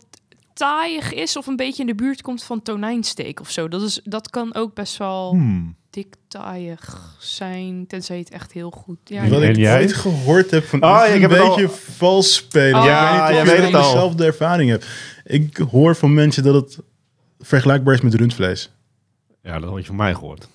taaiig is of een beetje in de buurt komt van tonijnsteek of zo. Dat, is, dat kan ook best wel Hmm. Dik taaiig zijn, tenzij je het echt heel goed... Ja, En Wat ik jij? ooit gehoord heb van Oh, ik een heb al- beetje vals spelen. Oh, Ja, ik jij weet niet het al. dezelfde ervaring hebt. Ik hoor van mensen dat het vergelijkbaar is met rundvlees. Ja, dat had je van mij gehoord.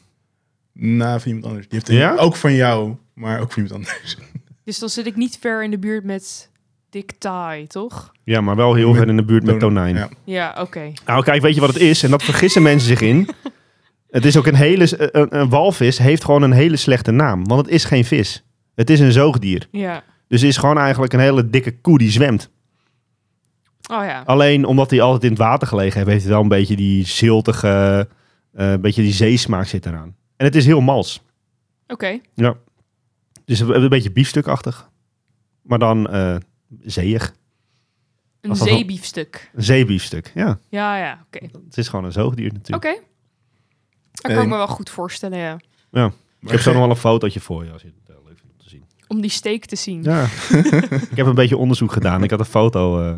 Na van iemand anders. Die heeft Ja? ook van jou, maar ook van iemand anders. (laughs) Dus dan zit ik niet ver in de buurt met dik taai, toch? Ja, maar wel heel Met ver in de buurt met tonijn. Ja. Ja, oké. Nou, kijk, weet je wat het is? En dat vergissen mensen zich in. (laughs) Het is ook een hele... Een, een walvis heeft gewoon een hele slechte naam. Want het is geen vis. Het is een zoogdier. Ja. Dus het is gewoon eigenlijk een hele dikke koe die zwemt. Oh ja. Alleen omdat hij altijd in het water gelegen heeft, heeft hij wel een beetje die ziltige, eh, een beetje die zeesmaak zit eraan. En het is heel mals. Oké. Dus een, beetje biefstukachtig. Maar dan eh zeeig. Een zeebiefstuk. Een zeebiefstuk, ja. Ja, ja. Oké. Het is gewoon een zoogdier natuurlijk. Oké. Dat kan ik me wel goed voorstellen, ja. Ik heb zo nog wel een fotootje voor je als je het eh, leuk vindt om te zien. Om die steek te zien. Ja. (laughs) ik heb een beetje onderzoek gedaan. Ik had een foto. eh,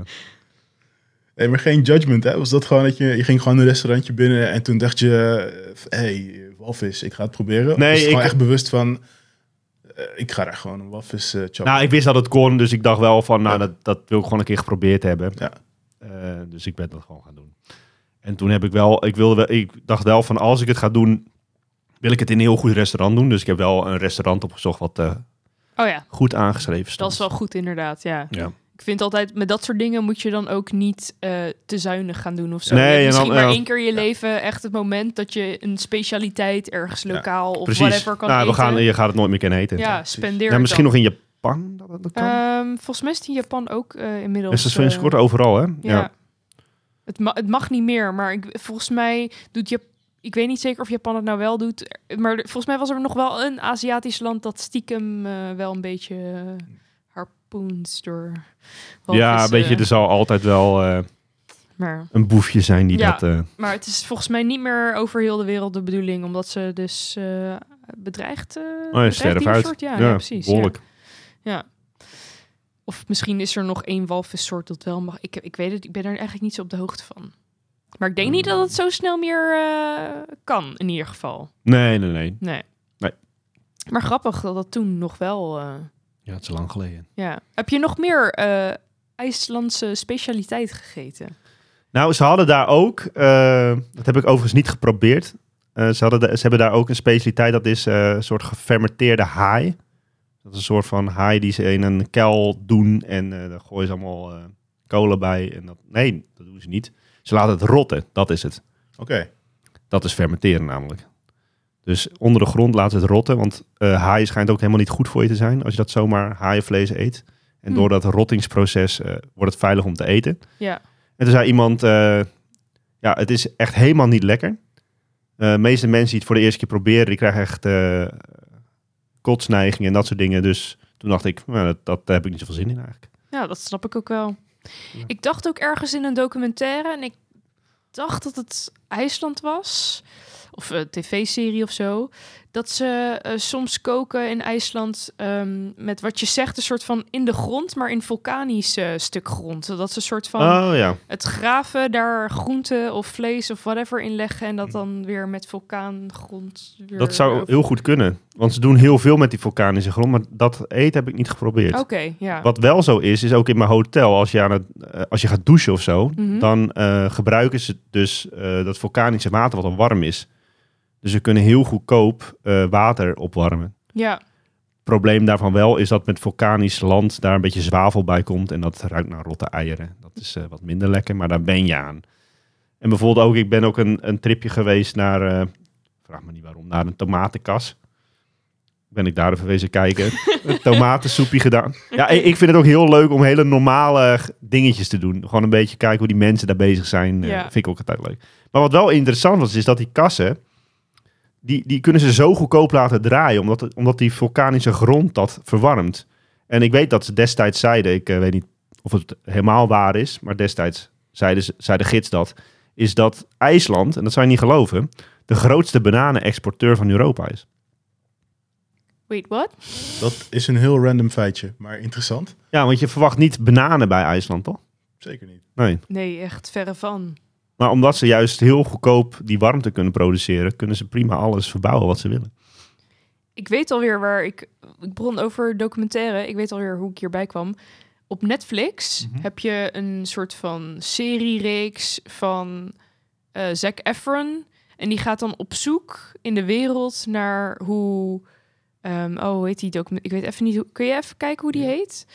Nee, maar geen judgment, hè? Was dat gewoon dat je, je ging gewoon een restaurantje binnen en toen dacht je, hé, hey, walvis, ik ga het proberen? Nee, Was het gewoon ik- echt bewust van, eh, ik ga daar gewoon een walvis eh choppen. Nou, ik wist dat het kon, dus ik dacht wel van, nou, dat, dat wil ik gewoon een keer geprobeerd hebben. Ja. Eh, dus ik ben dat gewoon gaan doen. En toen heb ik wel, ik wilde wel, ik dacht wel van, als ik het ga doen, wil ik het in een heel goed restaurant doen. Dus ik heb wel een restaurant opgezocht wat eh, Oh ja, goed aangeschreven dat stond. is wel goed inderdaad, ja. Ja. Ik vind altijd, met dat soort dingen moet je dan ook niet eh, te zuinig gaan doen of zo. Nee, misschien dan, maar ja. één keer in je leven echt het moment dat je een specialiteit ergens lokaal of Precies. whatever kan nou, we eten. gaan, je gaat het nooit meer kunnen eten. ja, spendeer Ja, het misschien dan. nog in Japan dat dat kan. Ehm, volgens mij is het in Japan ook eh, inmiddels. dus dat is sinds eh, kort overal, hè? Ja. Het, ma- het mag niet meer, maar ik, volgens mij doet je. Ik weet niet zeker of Japan het nou wel doet. Maar volgens mij was er nog wel een Aziatisch land dat stiekem eh, wel een beetje eh, harpoens door. Ja, een beetje, er zal altijd wel eh, Maar, een boefje zijn die Ja. dat... eh, maar het is volgens mij niet meer over heel de wereld de bedoeling, omdat ze dus bedreigd. oh ja, sterf uit. diersoort- Ja, ja, precies. Ja. Ja. Of misschien is er nog één walvissoort dat wel mag. Ik, ik weet het, ik ben er eigenlijk niet zo op de hoogte van. Maar ik denk niet dat het zo snel meer eh, kan, in ieder geval. Nee, nee, nee. Nee. Nee. Maar grappig dat dat toen nog wel... eh, Ja, het is lang geleden. ja. Heb je nog meer eh, IJslandse specialiteit gegeten? Nou, ze hadden daar ook, dat heb ik overigens niet geprobeerd. Ze, hadden ze hebben daar ook een specialiteit, dat is een soort gefermenteerde haai. Dat is een soort van haai die ze in een kuil doen en eh daar gooien ze allemaal eh, kolen bij. En dat, nee, dat doen ze niet. Ze laten het rotten, dat is het. Oké, Dat is fermenteren namelijk. Dus onder de grond laten ze het rotten, want eh haai schijnt ook helemaal niet goed voor je te zijn als je dat zomaar haaienvlees eet. En Hmm. door dat rottingsproces eh, wordt het veilig om te eten. Ja. En toen zei iemand, eh, ja, het is echt helemaal niet lekker. Eh, de meeste mensen die het voor de eerste keer proberen, die krijgen echt eh kotsneigingen en dat soort dingen. Dus toen dacht ik, nou, dat, dat daar heb ik niet zoveel zin in eigenlijk. Ja, dat snap ik ook wel. Ja. Ik dacht ook ergens in een documentaire en ik dacht dat het IJsland was. of eh, tv-serie of zo, dat ze eh, soms koken in IJsland ehm, met wat je zegt, een soort van in de grond, maar in vulkanisch eh, stuk grond. Dat ze een soort van Oh ja. het graven, daar groente of vlees of whatever in leggen en dat dan weer met vulkaangrond weer... Dat zou heel goed kunnen. Want ze doen heel veel met die vulkanische grond, maar dat eten heb ik niet geprobeerd. Oké, ja. Wat wel zo is, is ook in mijn hotel, als je, aan het, eh, als je gaat douchen of zo, Mhm. dan gebruiken ze dus dat vulkanische water wat al warm is. Dus ze kunnen heel goedkoop eh, water opwarmen. Ja, probleem daarvan wel is dat met vulkanisch land daar een beetje zwavel bij komt en dat ruikt naar rotte eieren. Dat is eh, wat minder lekker, maar daar ben je aan. En bijvoorbeeld ook, ik ben ook een, een tripje geweest naar, eh, vraag me niet waarom, naar een tomatenkas. Ben ik daar even wezen kijken. (laughs) een tomatensoepje gedaan. Ja, ik vind het ook heel leuk om hele normale dingetjes te doen. Gewoon een beetje kijken hoe die mensen daar bezig zijn. Ja. vind ik ook altijd leuk. Maar wat wel interessant was, is dat die kassen, die, die kunnen ze zo goedkoop laten draaien, omdat, omdat die vulkanische grond dat verwarmt. En ik weet dat ze destijds zeiden, ik eh, weet niet of het helemaal waar is, maar destijds zeiden ze, zei de gids dat, is dat IJsland, en dat zou je niet geloven, de grootste bananenexporteur van Europa is. wait, what? Dat is een heel random feitje, maar interessant. Ja, want je verwacht niet bananen bij IJsland, toch? Zeker niet. Nee. Nee, echt verre van. Maar omdat ze juist heel goedkoop die warmte kunnen produceren, kunnen ze prima alles verbouwen wat ze willen. Ik weet alweer waar ik... Ik bron over documentaire. Ik weet alweer hoe ik hierbij kwam. Op Netflix Mhm. heb je een soort van seriereeks van eh Zac Efron. En die gaat dan op zoek in de wereld naar hoe... ehm, oh, hoe heet die document? Ik weet even niet hoe... Kun je even kijken hoe die heet?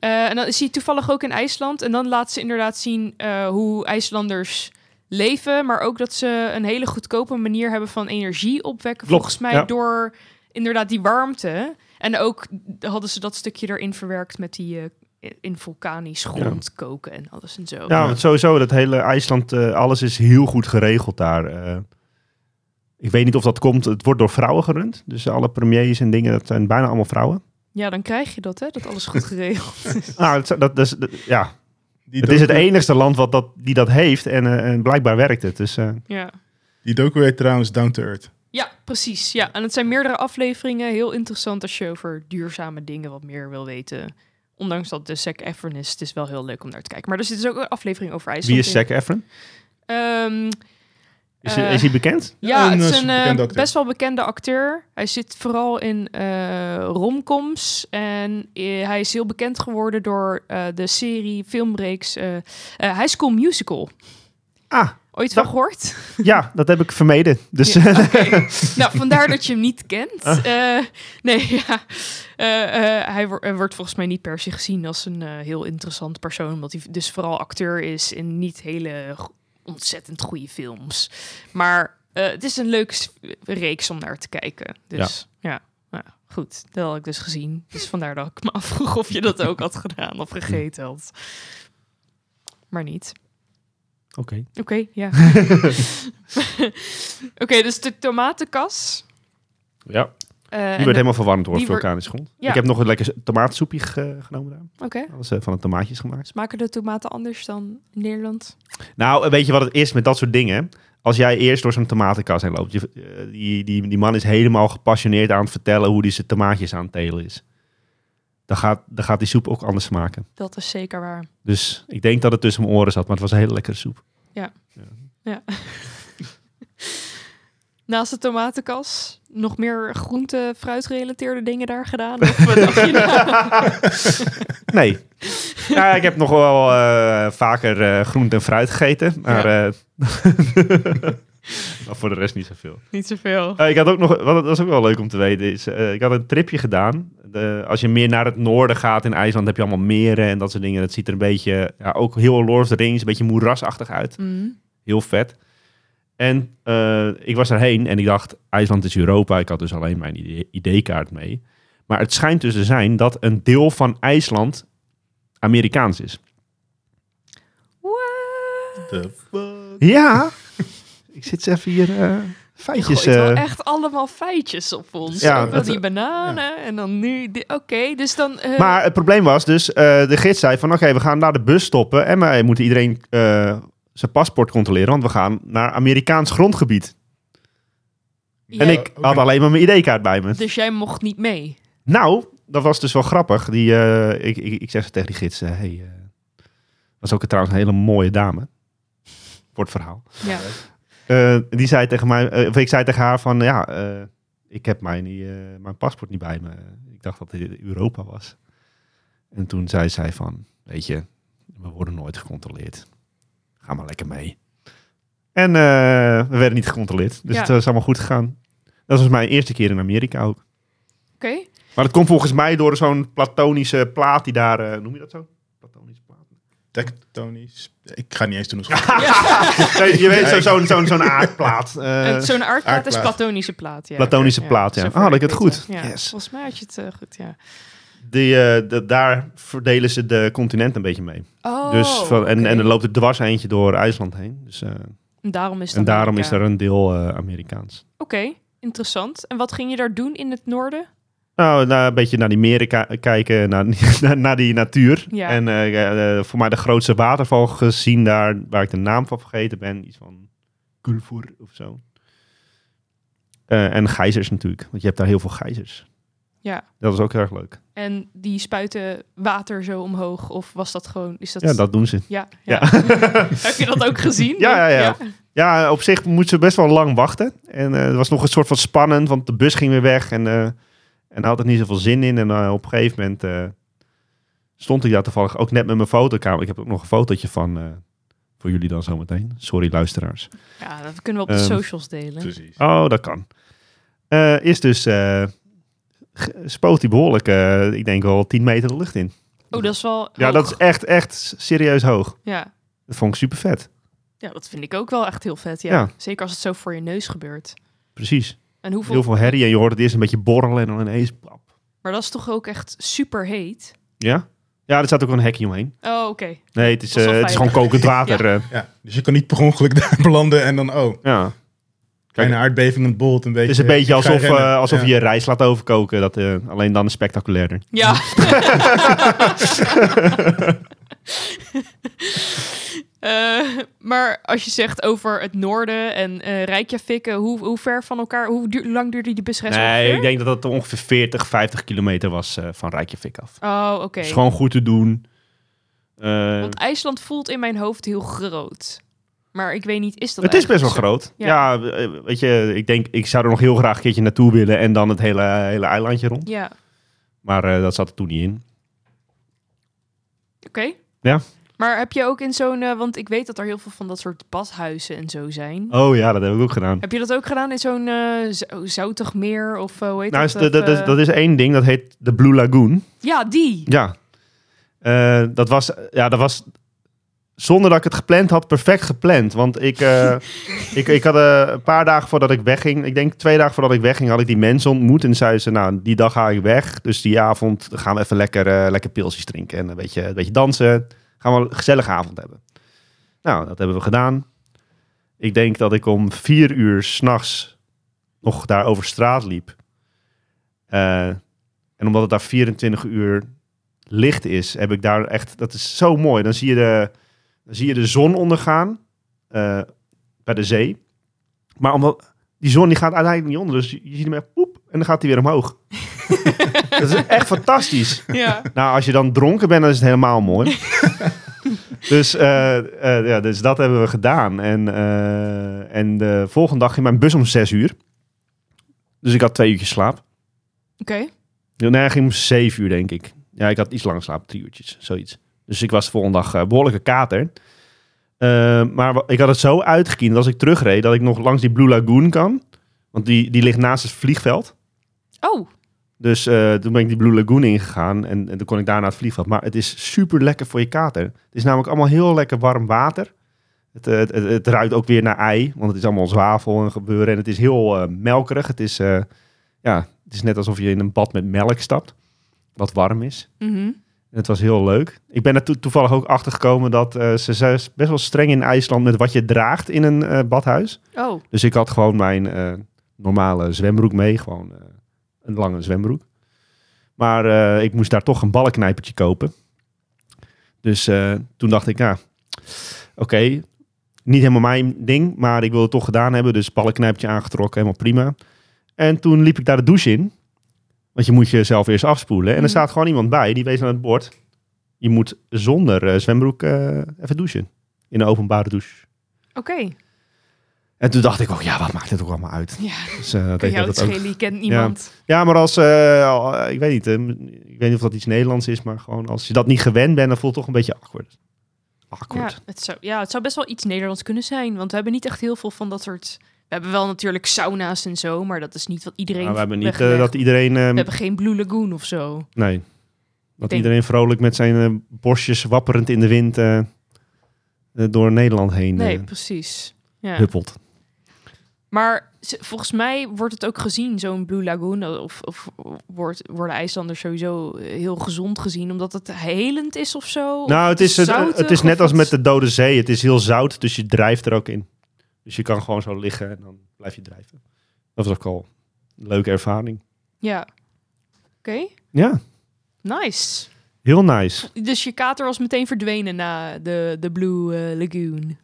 Eh, en dan is hij toevallig ook in IJsland. En dan laat ze inderdaad zien eh, hoe IJslanders leven. Maar ook dat ze een hele goedkope manier hebben van energie opwekken. Klopt, volgens mij ja. door inderdaad die warmte. En ook hadden ze dat stukje erin verwerkt met die... eh, in vulkanisch grond koken en alles en zo. Ja, want sowieso, dat hele IJsland, eh, alles is heel goed geregeld daar. eh. ik weet niet of dat komt, het wordt door vrouwen gerund. Dus alle premiers en dingen, dat zijn bijna allemaal vrouwen. Ja, dan krijg je dat, hè? Dat alles goed geregeld (laughs) is. Nou, dat, dat, is- dat- ja, Die het is het enigste land wat dat, die dat heeft en, eh, en blijkbaar werkt het. Dus eh, Ja. Die docu heet trouwens Down to Earth. ja, precies. Ja, en het zijn meerdere afleveringen. Heel interessant als je over duurzame dingen wat meer wil weten. Ondanks dat de Zac Efron is, het is wel heel leuk om naar te kijken. Maar er zit dus ook een aflevering over IJsland wie is in. Zac Efron? Ehm, Is, hij- Eh, is hij bekend? Ja, Een, het eh, is een eh, bekende acteur. best wel bekende acteur. Hij zit vooral in eh, romcoms. En eh, hij is heel bekend geworden door eh, de serie, filmreeks eh, eh, High School Musical. Ah, Ooit van Dat- gehoord? ja, dat heb ik vermeden. Dus Ja, (laughs) nou, vandaar dat je hem niet kent. Ah. Eh, nee, ja. Eh, eh, hij wo- eh, wordt volgens mij niet per se gezien als een eh, heel interessant persoon. Omdat hij dus vooral acteur is in niet hele ontzettend goede films. Maar eh, het is een leuke reeks om naar te kijken. Dus ja, nou, goed. Dat had ik dus gezien. Dus vandaar dat ik me (laughs) afvroeg of je dat ook had gedaan of gegeten had. Maar niet. Oké. Oké, ja. (laughs) (laughs) Oké, dus de tomatenkas. Ja, die en werd helemaal verwarmd door die vulkanisch grond. Ja. Ik heb nog een lekker tomatensoepje ge- genomen daar. Oké. Alles eh, van de tomaatjes gemaakt. Smaken de tomaten anders dan in Nederland? Nou, weet je wat het is met dat soort dingen? Als jij eerst door zo'n tomatenkas heen loopt, je, eh, die, die, die man is helemaal gepassioneerd aan het vertellen hoe hij zijn tomaatjes aan het telen is. Dan gaat, dan gaat die soep ook anders smaken. Dat is zeker waar. Dus ik denk dat het tussen mijn oren zat, maar het was een hele lekkere soep. Naast de tomatenkas, nog meer groente, fruitgerelateerde dingen daar gedaan? (laughs) Of je nou? (laughs) Nee. ja, ik heb nog wel eh, vaker eh groente en fruit gegeten, maar, eh, (laughs) maar voor de rest niet zoveel. Niet zoveel. Eh, ik had ook nog, wat dat was ook wel leuk om te weten, is, ik had een tripje gedaan. De, als je meer naar het noorden gaat in IJsland, heb je allemaal meren en dat soort dingen. Dat ziet er een beetje, ja, ook heel Lord of the Rings, een beetje moerasachtig uit. Mm. Heel vet. En eh, ik was erheen en ik dacht, IJsland is Europa. Ik had dus alleen mijn ID-kaart mee. Maar het schijnt dus te zijn dat een deel van IJsland Amerikaans is. What? The fuck? Ja, (laughs) ik zit eens even hier eh, Je feitjes... gooit wel eh, echt allemaal feitjes op ons. Ja, dat- die bananen en dan nu... Oké, dus dan... eh, Maar het probleem was dus, eh, de gids zei van oké, we gaan naar de bus stoppen en wij moeten iedereen eh, zijn paspoort controleren, want we gaan naar Amerikaans grondgebied. En ik had alleen maar mijn ID-kaart bij me. Dus jij mocht niet mee. Nou, dat was dus wel grappig. Die, eh, ik, ik, ik zeg ze tegen die gids, eh, hey, eh, was ook trouwens een hele mooie dame. Voor het verhaal. Ja. Eh, die zei tegen mij, eh, of ik zei tegen haar van, ja, eh, ik heb mijn, eh, mijn paspoort niet bij me. Ik dacht dat het Europa was. En toen zei zij van, weet je, we worden nooit gecontroleerd. Ga maar lekker mee. En eh, we werden niet gecontroleerd. Dus Ja. het was allemaal goed gegaan. Dat was mijn eerste keer in Amerika ook. Oké. Maar dat komt volgens mij door zo'n platonische plaat die daar, eh, noem je dat zo? Platonische plaat. Tectonisch. Ik ga niet eens doen. hoe (laughs) Nee, je weet zo- zo'n zo'n zo'n aardplaat. (laughs) eh, En Zo'n aardplaat is platonische plaat. Ja. Platonische plaat, ja. zover Ah, had ik het goed. Ja. Yes. Volgens mij had je het eh, goed, ja. Die, eh, de- daar verdelen ze de continent een beetje mee. Oh, dus van, en, oké. en er loopt er dwars eentje door IJsland heen. Dus, eh, En daarom is het en daarom is er een deel eh, Amerikaans. Oké, interessant. En wat ging je daar doen in het noorden? Nou, nou, een beetje naar die meren ki- kijken, (laughs) naar, naar, die natuur. Ja. En voor mij de grootste waterval gezien daar, waar ik de naam van vergeten ben. Iets van Gulfur of zo. En gijzers natuurlijk, want je hebt daar heel veel gijzers. Ja. Dat is ook heel erg leuk. En die spuiten water zo omhoog? Of was dat gewoon... Is dat... Ja, dat doen ze. Ja, Ja. ja. (laughs) Heb je dat ook gezien? Ja, ja, ja. Ja, op zich moet ze best wel lang wachten. En eh, het was nog een soort van spannend, want de bus ging weer weg. En, eh en daar had het niet zoveel zin in. En eh, op een gegeven moment eh, stond ik daar toevallig ook net met mijn fotokamer. Ik heb ook nog een fotootje van, eh, voor jullie dan zometeen. Sorry luisteraars. Ja, dat kunnen we op de Ehm, socials delen. Precies. Oh, dat kan. Eh, is dus, eh, spoot hij behoorlijk, eh, ik denk wel 10 meter de lucht in. Oh, dat is wel Ja, hoog. dat is echt, echt serieus hoog. Ja. Dat vond ik super vet. ja, dat vind ik ook wel echt heel vet. Ja. Ja. Zeker als het zo voor je neus gebeurt. Precies. En hoeveel... Heel veel herrie en je hoort het eerst een beetje borrelen en dan ineens... pap. Maar dat is toch ook echt super heet? Ja? Ja, er staat ook wel een hekje omheen. Oh, oké. Nee, het is, eh, het is gewoon kokend (laughs) water. ja. Ja, dus je kan niet per ongeluk (laughs) daar belanden en dan, oh, ja. Kleine aardbeving, het bolt een beetje. Het is een beetje alsof, eh, alsof Ja. je je rijst laat overkoken. Dat, eh, alleen dan spectaculairder. Ja. (laughs) Eh, maar als je zegt over het noorden en eh Reykjavik, eh, hoe, hoe ver van elkaar, hoe, duur- lang duurde die busreis Nee, ongeveer? ik denk dat het ongeveer 40, 50 kilometer was eh, van Reykjavik af. Oh, oké. is gewoon goed te doen. Eh, Want IJsland voelt in mijn hoofd heel groot. Maar ik weet niet, is dat het is best wel groot. Ja. Ja, eh, weet je, ik denk, ik zou er nog heel graag een keertje naartoe willen en dan het hele, hele eilandje rond. Ja, Maar eh, dat zat er toen niet in. oké. Ja. Maar heb je ook in zo'n, eh, want ik weet dat er heel veel van dat soort badhuizen en zo zijn. Oh ja, dat heb ik ook gedaan. Heb je dat ook gedaan in zo'n zo- zoutig meer of hoe heet Nou, dat? eh, dat is één ding, dat heet de Blue Lagoon. Ja, die. Ja. Dat, was, ja, dat was zonder dat ik het gepland had, perfect gepland. Want ik, eh, (laughs) ik, ik had eh, een paar dagen voordat ik wegging, ik denk twee dagen voordat ik wegging, had ik die mensen ontmoet. En zeiden ze, nou, die dag ga ik weg. Dus die avond gaan we even lekker, eh, lekker pilsjes drinken en een beetje, een beetje dansen. Gaan we een gezellige avond hebben. Nou, dat hebben we gedaan. Ik denk dat ik om vier uur s'nachts nog daar over straat liep. En omdat het daar 24 uur licht is, heb ik daar echt... Dat is zo mooi. Dan zie je de, dan zie je de zon ondergaan eh, bij de zee. Maar omdat die zon die gaat uiteindelijk niet onder. Dus je, ziet hem echt poep en dan gaat hij weer omhoog. (laughs) dat is echt fantastisch. Ja. Nou, als je dan dronken bent, dan is het helemaal mooi. (laughs) dus, eh, eh, ja, dus dat hebben we gedaan. En, en de volgende dag ging mijn bus om zes uur. Dus ik had twee uurtjes slaap. Oké. Nee, ging om zeven uur, denk ik. Ja, ik had iets langer slaap, drie uurtjes, zoiets. Dus ik was de volgende dag eh, behoorlijke kater. Eh, maar ik had het zo uitgekiend dat als ik terugreed, dat ik nog langs die Blue Lagoon kan. Want die, die ligt naast het vliegveld. Oh, Dus eh, toen ben ik die Blue Lagoon ingegaan en, en toen kon ik daar naar het vliegveld. Maar het is super lekker voor je kater. Het is namelijk allemaal heel lekker warm water. Het, het, het, het ruikt ook weer naar ei, want het is allemaal zwavel en gebeuren. En het is heel eh, melkerig. Het is, ja, het is net alsof je in een bad met melk stapt, wat warm is. mhm. Het was heel leuk. Ik ben er to- toevallig ook achter gekomen dat eh, ze zijn best wel streng in IJsland met wat je draagt in een eh, badhuis. oh, Dus ik had gewoon mijn eh, normale zwembroek mee. Gewoon een lange zwembroek. Maar ik moest daar toch een ballenknijpertje kopen. Dus toen dacht ik, ja, oké, niet helemaal mijn ding, maar ik wil het toch gedaan hebben. Dus ballenknijpertje aangetrokken, helemaal prima. En toen liep ik daar de douche in. Want je moet jezelf eerst afspoelen. En er Mhm. staat gewoon iemand bij, die wees aan het bord. Je moet zonder eh, zwembroek eh, even douchen. In een openbare douche. Oké. En toen dacht ik ook, ja, wat maakt dit ook allemaal uit? Ja, Dus, eh, dat jou dat het ook- kent niemand. Ja, maar als, al- ik weet niet, ik weet niet of dat iets Nederlands is, maar gewoon als je dat niet gewend bent, dan voelt het toch een beetje awkward. Ja, Awkward. het zou, ja, het zou best wel iets Nederlands kunnen zijn. Want we hebben niet echt heel veel van dat soort... We hebben wel natuurlijk sauna's en zo, maar dat is niet wat iedereen Maar we hebben niet eh, dat iedereen, eh, We hebben geen Blue Lagoon of zo. nee, dat denk- iedereen vrolijk met zijn eh, borstjes wapperend in de wind eh, door Nederland heen Nee, precies. Ja. huppelt. Maar volgens mij wordt het ook gezien, zo'n Blue Lagoon, of, of wordt, worden IJslanders sowieso heel gezond gezien, omdat het helend is of zo? Nou, het is, het, is net als met de Dode Zee. Het is heel zout, dus je drijft er ook in. Dus je kan gewoon zo liggen en dan blijf je drijven. Dat was ook al een leuke ervaring. Ja. Oké, Ja, nice. heel nice. Dus je kater was meteen verdwenen na de, de Blue eh, Lagoon.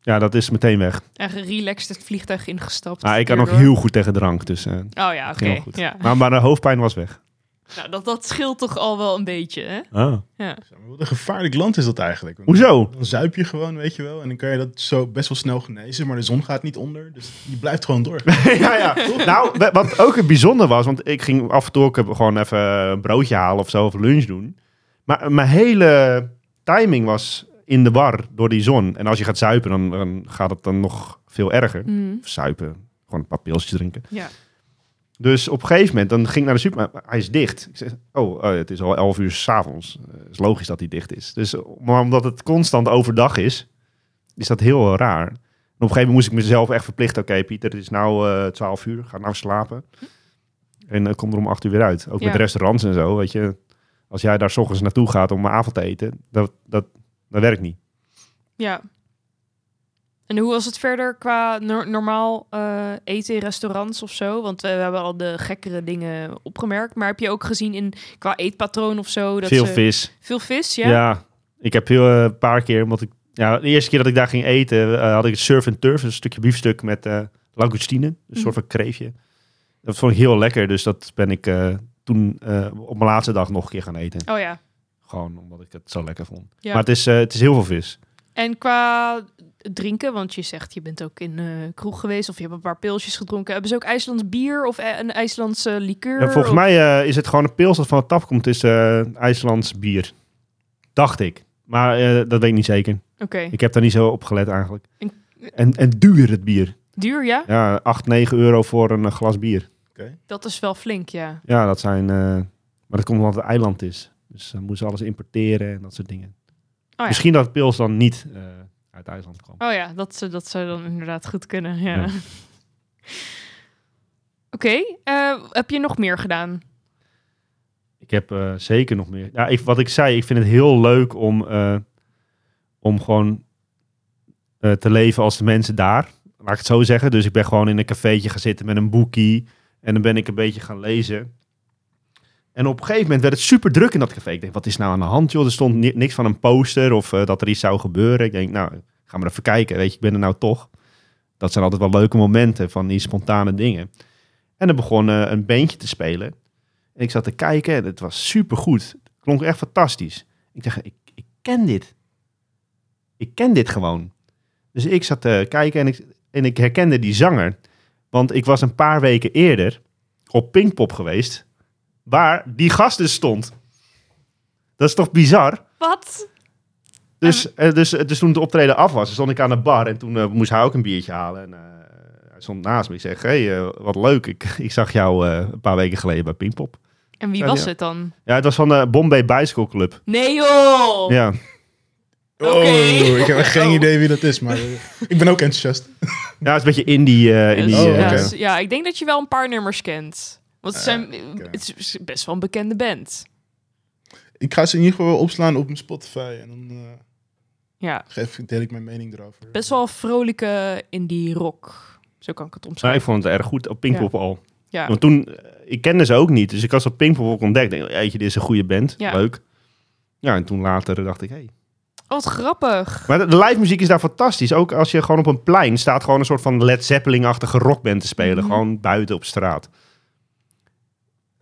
Ja, dat is meteen weg. En relaxed het vliegtuig ingestapt. Ah, ik kan nog heel goed tegen drank, dus eh, Oh ja, oké. Ja. Maar, maar de hoofdpijn was weg. Nou, dat, dat scheelt toch al wel een beetje, hè? Ah. Ja. Wat een gevaarlijk land is dat eigenlijk. Want Hoezo? Dan zuip je gewoon, weet je wel. En dan kan je dat zo best wel snel genezen. Maar de zon gaat niet onder. Dus je blijft gewoon door. (laughs) ja, ja. Nou, wa- wat ook het bijzonder was, want ik ging af en toe ook gewoon even een broodje halen of zo, of lunch doen. Maar mijn hele timing was in de war door die zon. En als je gaat zuipen, dan, dan gaat het dan nog veel erger. Mhm. Of zuipen, gewoon een paar pilsjes drinken. Ja. Dus op een gegeven moment, dan ging ik naar de supermarkt, hij is dicht. Ik zeg, oh, eh, het is al 11 uur s'avonds. avonds. Het is logisch dat hij dicht is. Dus, eh, maar omdat het constant overdag is, is dat heel raar. En op een gegeven moment moest ik mezelf echt verplichten. Oké, Pieter, het is nou eh 12 uur. Ga nou slapen. En uh, kom er om 8 uur weer uit. Ook Ja. met restaurants en zo, weet je. Als jij daar s ochtends naartoe gaat om een avond te eten, dat, dat, dat werkt niet. Ja. En hoe was het verder qua nor- normaal eh, eten in restaurants of zo? Want we, we hebben al de gekkere dingen opgemerkt. Maar heb je ook gezien in qua eetpatroon of zo? Dat Veel ze- vis. Veel vis, Ja. ja? ik heb heel eh, een paar keer, omdat ik, ja, de eerste keer dat ik daar ging eten, eh, had ik surf and turf, een stukje biefstuk met eh langoustine, een Mhm. soort van kreefje. Dat vond ik heel lekker, dus dat ben ik eh, toen eh, op mijn laatste dag nog een keer gaan eten. Oh ja. Gewoon omdat ik het zo lekker vond. Ja. Maar het is, eh, het is heel veel vis. En qua drinken, want je zegt je bent ook in eh kroeg geweest of je hebt een paar pilsjes gedronken. Hebben ze ook IJslands bier of eh, een IJslandse liqueur? Ja, volgens of- mij eh, is het gewoon een pils dat van de tap komt, is eh, IJslands bier. Dacht ik. Maar eh, dat weet ik niet zeker. Oké. Ik heb daar niet zo op gelet eigenlijk. En- En, en duur het bier. Duur, ja? Ja, 8, 9 euro voor een glas bier. Dat is wel flink, ja. Ja, dat zijn. eh, maar dat komt omdat het eiland is. Dus dan moeten ze alles importeren en dat soort dingen. Oh ja. Misschien dat pils dan niet eh, uit IJsland kwam. Oh ja, dat, ze- dat zou dan inderdaad goed kunnen. Ja. Ja. (laughs) Oké, eh, heb je nog meer gedaan? Ik heb eh, zeker nog meer. Ja, ik, wat ik zei, ik vind het heel leuk om, eh, om gewoon te leven als de mensen daar. Laat ik het zo zeggen. Dus ik ben gewoon in een cafeetje gaan zitten met een boekie. En dan ben ik een beetje gaan lezen. En op een gegeven moment werd het super druk in dat café. Ik denk, wat is nou aan de hand, joh? Er stond ni- niks van een poster of eh, dat er iets zou gebeuren. Ik denk, nou, ga maar even kijken. Weet je, ik ben er nou toch. Dat zijn altijd wel leuke momenten van die spontane dingen. En er begon eh, een beentje te spelen. En ik zat te kijken en het was super goed. Het klonk echt fantastisch. Ik dacht, ik, ik ken dit. Ik ken dit gewoon. Dus ik zat te kijken en ik, en ik herkende die zanger. Want ik was een paar weken eerder op Pinkpop geweest, waar die gast dus stond. Dat is toch bizar? Wat? Dus, eh, dus, dus toen het optreden af was, stond ik aan de bar en toen eh, moest hij ook een biertje halen. En, eh, hij stond naast me. Ik zeg, hey, eh, wat leuk. Ik, (laughs) ik zag jou eh, een paar weken geleden bij Pinkpop. En wie was ja. het dan? Ja, het was van de Bombay Bicycle Club. Nee joh! Ja. Oké. Oh, ik heb echt geen Oh. idee wie dat is. Maar eh, ik ben ook enthousiast. ja, het is een beetje indie. eh indie Oh, eh, dus- ja, ik denk dat je wel een paar nummers kent. Want het, Ah, zijn, het is best wel een bekende band. Ik ga ze in ieder geval opslaan op mijn Spotify. En dan eh, Ja, geef, deel ik mijn mening erover. best wel vrolijke indie rock. Zo kan ik het omschrijven. ik vond het erg goed op Pinkpop al. Ja. Want toen, eh, ik kende ze ook niet. Dus ik had ze op Pinkpop ook ontdekt. Denk, jeetje, dit is een goede band. Ja. Leuk. Ja, en toen later dacht ik, hey, wat grappig. Maar de, de live muziek is daar fantastisch. Ook als je gewoon op een plein staat, gewoon een soort van Led Zeppelin-achtige rockband te spelen. Mhm. Gewoon buiten op straat.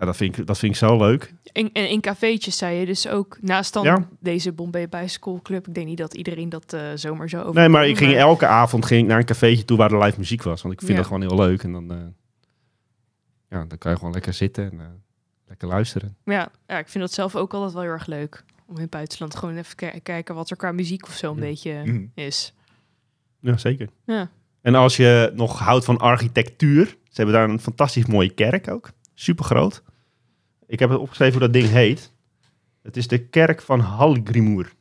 Ja, dat, vind ik, dat vind ik zo leuk. In, en in cafeetjes zei je dus ook, naast dan Ja. deze Bombay Bicycle Club. Ik denk niet dat iedereen dat eh, zomaar zo over. Nee, maar ik ging elke avond ging ik naar een cafeetje toe waar er live muziek was. Want ik vind Ja. dat gewoon heel leuk. En dan, eh, ja, dan kan je gewoon lekker zitten en eh, lekker luisteren. Ja, ja, ik vind dat zelf ook altijd wel heel erg leuk. Om in het buitenland gewoon even ki- kijken wat er qua muziek of zo een Ja. beetje Mhm. is. Ja, zeker. Ja. En als je nog houdt van architectuur, ze hebben daar een fantastisch mooie kerk ook. Super groot. Ik heb het opgeschreven hoe dat ding heet. Het is de kerk van Hallgrímur.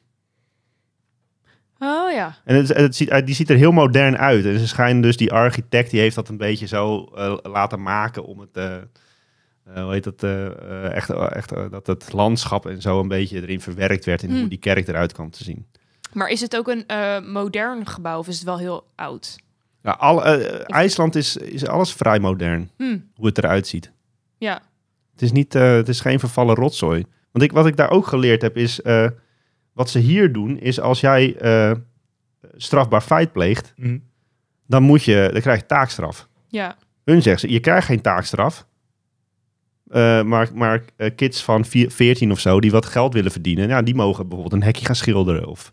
Oh ja. En het, het ziet, uit- die ziet er heel modern uit. En ze schijnen dus, die architect, die heeft dat een beetje zo eh, laten maken om het, eh, eh, hoe heet dat, eh, eh, echt, echt eh, dat het landschap en zo een beetje erin verwerkt werd in Hmm. hoe die kerk eruit kwam te zien. Maar is het ook een eh, modern gebouw of is het wel heel oud? Al, eh, IJsland is, is alles vrij modern, Hm, hoe het eruit ziet. ja. Het is, niet, eh, het is geen vervallen rotzooi. Want ik, wat ik daar ook geleerd heb is, eh, wat ze hier doen, is als jij eh, strafbaar feit pleegt, Mhm. dan, moet je, dan krijg je taakstraf. Ja. Hun zeggen ze, je krijgt geen taakstraf. Eh, maar maar kids van vier- 14 of zo, die wat geld willen verdienen, ja, die mogen bijvoorbeeld een hekje gaan schilderen. Of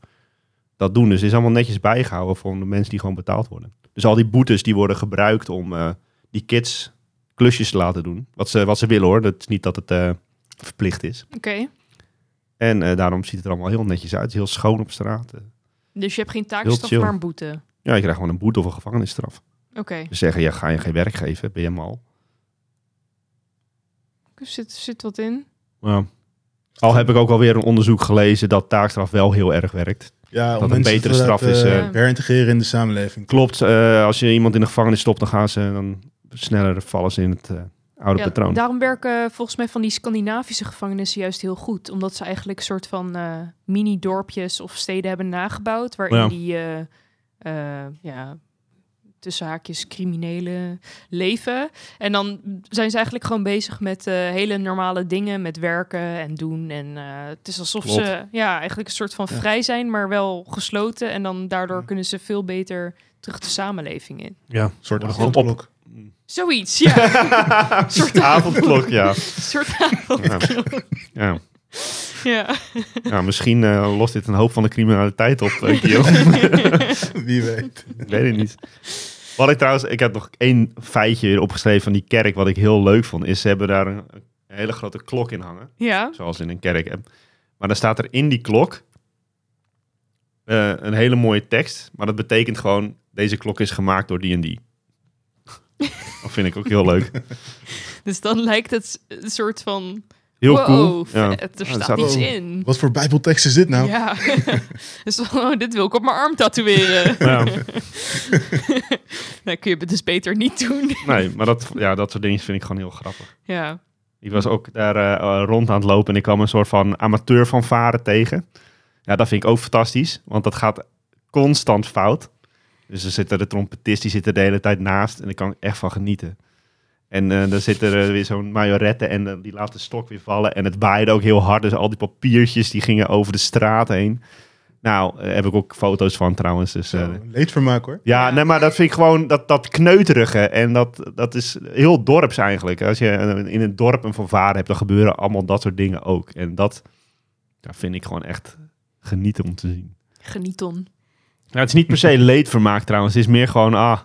dat doen. Dus het is allemaal netjes bijgehouden voor de mensen die gewoon betaald worden. Dus al die boetes die worden gebruikt om eh, die kids klusjes te laten doen. Wat ze, wat ze willen hoor. Dat is niet dat het eh, verplicht is. Oké. En eh, daarom ziet het er allemaal heel netjes uit. Heel schoon op straat. Eh, Dus je hebt geen taakstraf, maar een boete. Ja, je krijgt gewoon een boete of een gevangenisstraf. Oké. Ze zeggen, ja, ga je geen werk geven, ben je mal. Er zit, zit wat in. Ja. Al heb ik ook alweer een onderzoek gelezen dat taakstraf wel heel erg werkt. Ja, Dat een betere te straf is, eh, eh, herintegreren in de samenleving. Klopt, eh, als je iemand in de gevangenis stopt, dan gaan ze dan sneller vallen ze in het eh, oude Ja, patroon. daarom werken volgens mij van die Scandinavische gevangenissen juist heel goed. Omdat ze eigenlijk een soort van eh, mini-dorpjes of steden hebben nagebouwd. Waarin Ja. die, eh, eh, ja, tussen haakjes criminelen leven. En dan zijn ze eigenlijk gewoon bezig met eh, hele normale dingen. Met werken en doen. En eh, het is alsof Klopt. ze ja, eigenlijk een soort van Ja. vrij zijn, maar wel gesloten. En dan daardoor Ja. kunnen ze veel beter terug de samenleving in. ja, Een soort Gewoon avondklok. Zoiets, ja. (laughs) Een (laughs) soort avondklok, ja. Een soort avondklok. ja. Ja. ja misschien eh, lost dit een hoop van de criminaliteit op. (laughs) Wie weet. ik weet het niet. Wat ik trouwens, ik heb nog één feitje weer opgeschreven van die kerk, wat ik heel leuk vond, is ze hebben daar een, een hele grote klok in hangen. Ja. zoals in een kerk heb. Maar dan staat er in die klok eh, een hele mooie tekst. Maar dat betekent gewoon, deze klok is gemaakt door die en die. Dat vind ik ook heel leuk. (laughs) Dus dan lijkt het een soort van... Heel wow, cool. Ja. vet, er er staat staat- iets Oh. in. Wat voor bijbeltekst is dit nou? Ja. (laughs) dus oh, dit wil ik op mijn arm tatoeëren. Ja, dat (laughs) kun je dus beter niet doen. nee, maar dat, ja, dat soort dingen vind ik gewoon heel grappig. ja. Ik was ook daar eh, rond aan het lopen en ik kwam een soort van amateur van varen tegen. Ja, dat vind ik ook fantastisch, want dat gaat constant fout. Dus er zit er de trompetist, die zit er de hele tijd naast en daar kan ik echt van genieten. En eh, dan zit er weer zo'n majorette en eh, die laat de stok weer vallen. En het waaide ook heel hard, dus al die papiertjes die gingen over de straat heen. Nou, eh, heb ik ook foto's van trouwens. Dus, eh, leedvermaak hoor. ja, nee, maar dat vind ik gewoon dat, dat kneuterige. En dat, dat is heel dorps eigenlijk. Als je in een dorp een fanfare hebt, dan gebeuren allemaal dat soort dingen ook. En dat ja, vind ik gewoon echt genieten om te zien. Genieton. Nou, het is niet per se leedvermaak trouwens. Het is meer gewoon, ah,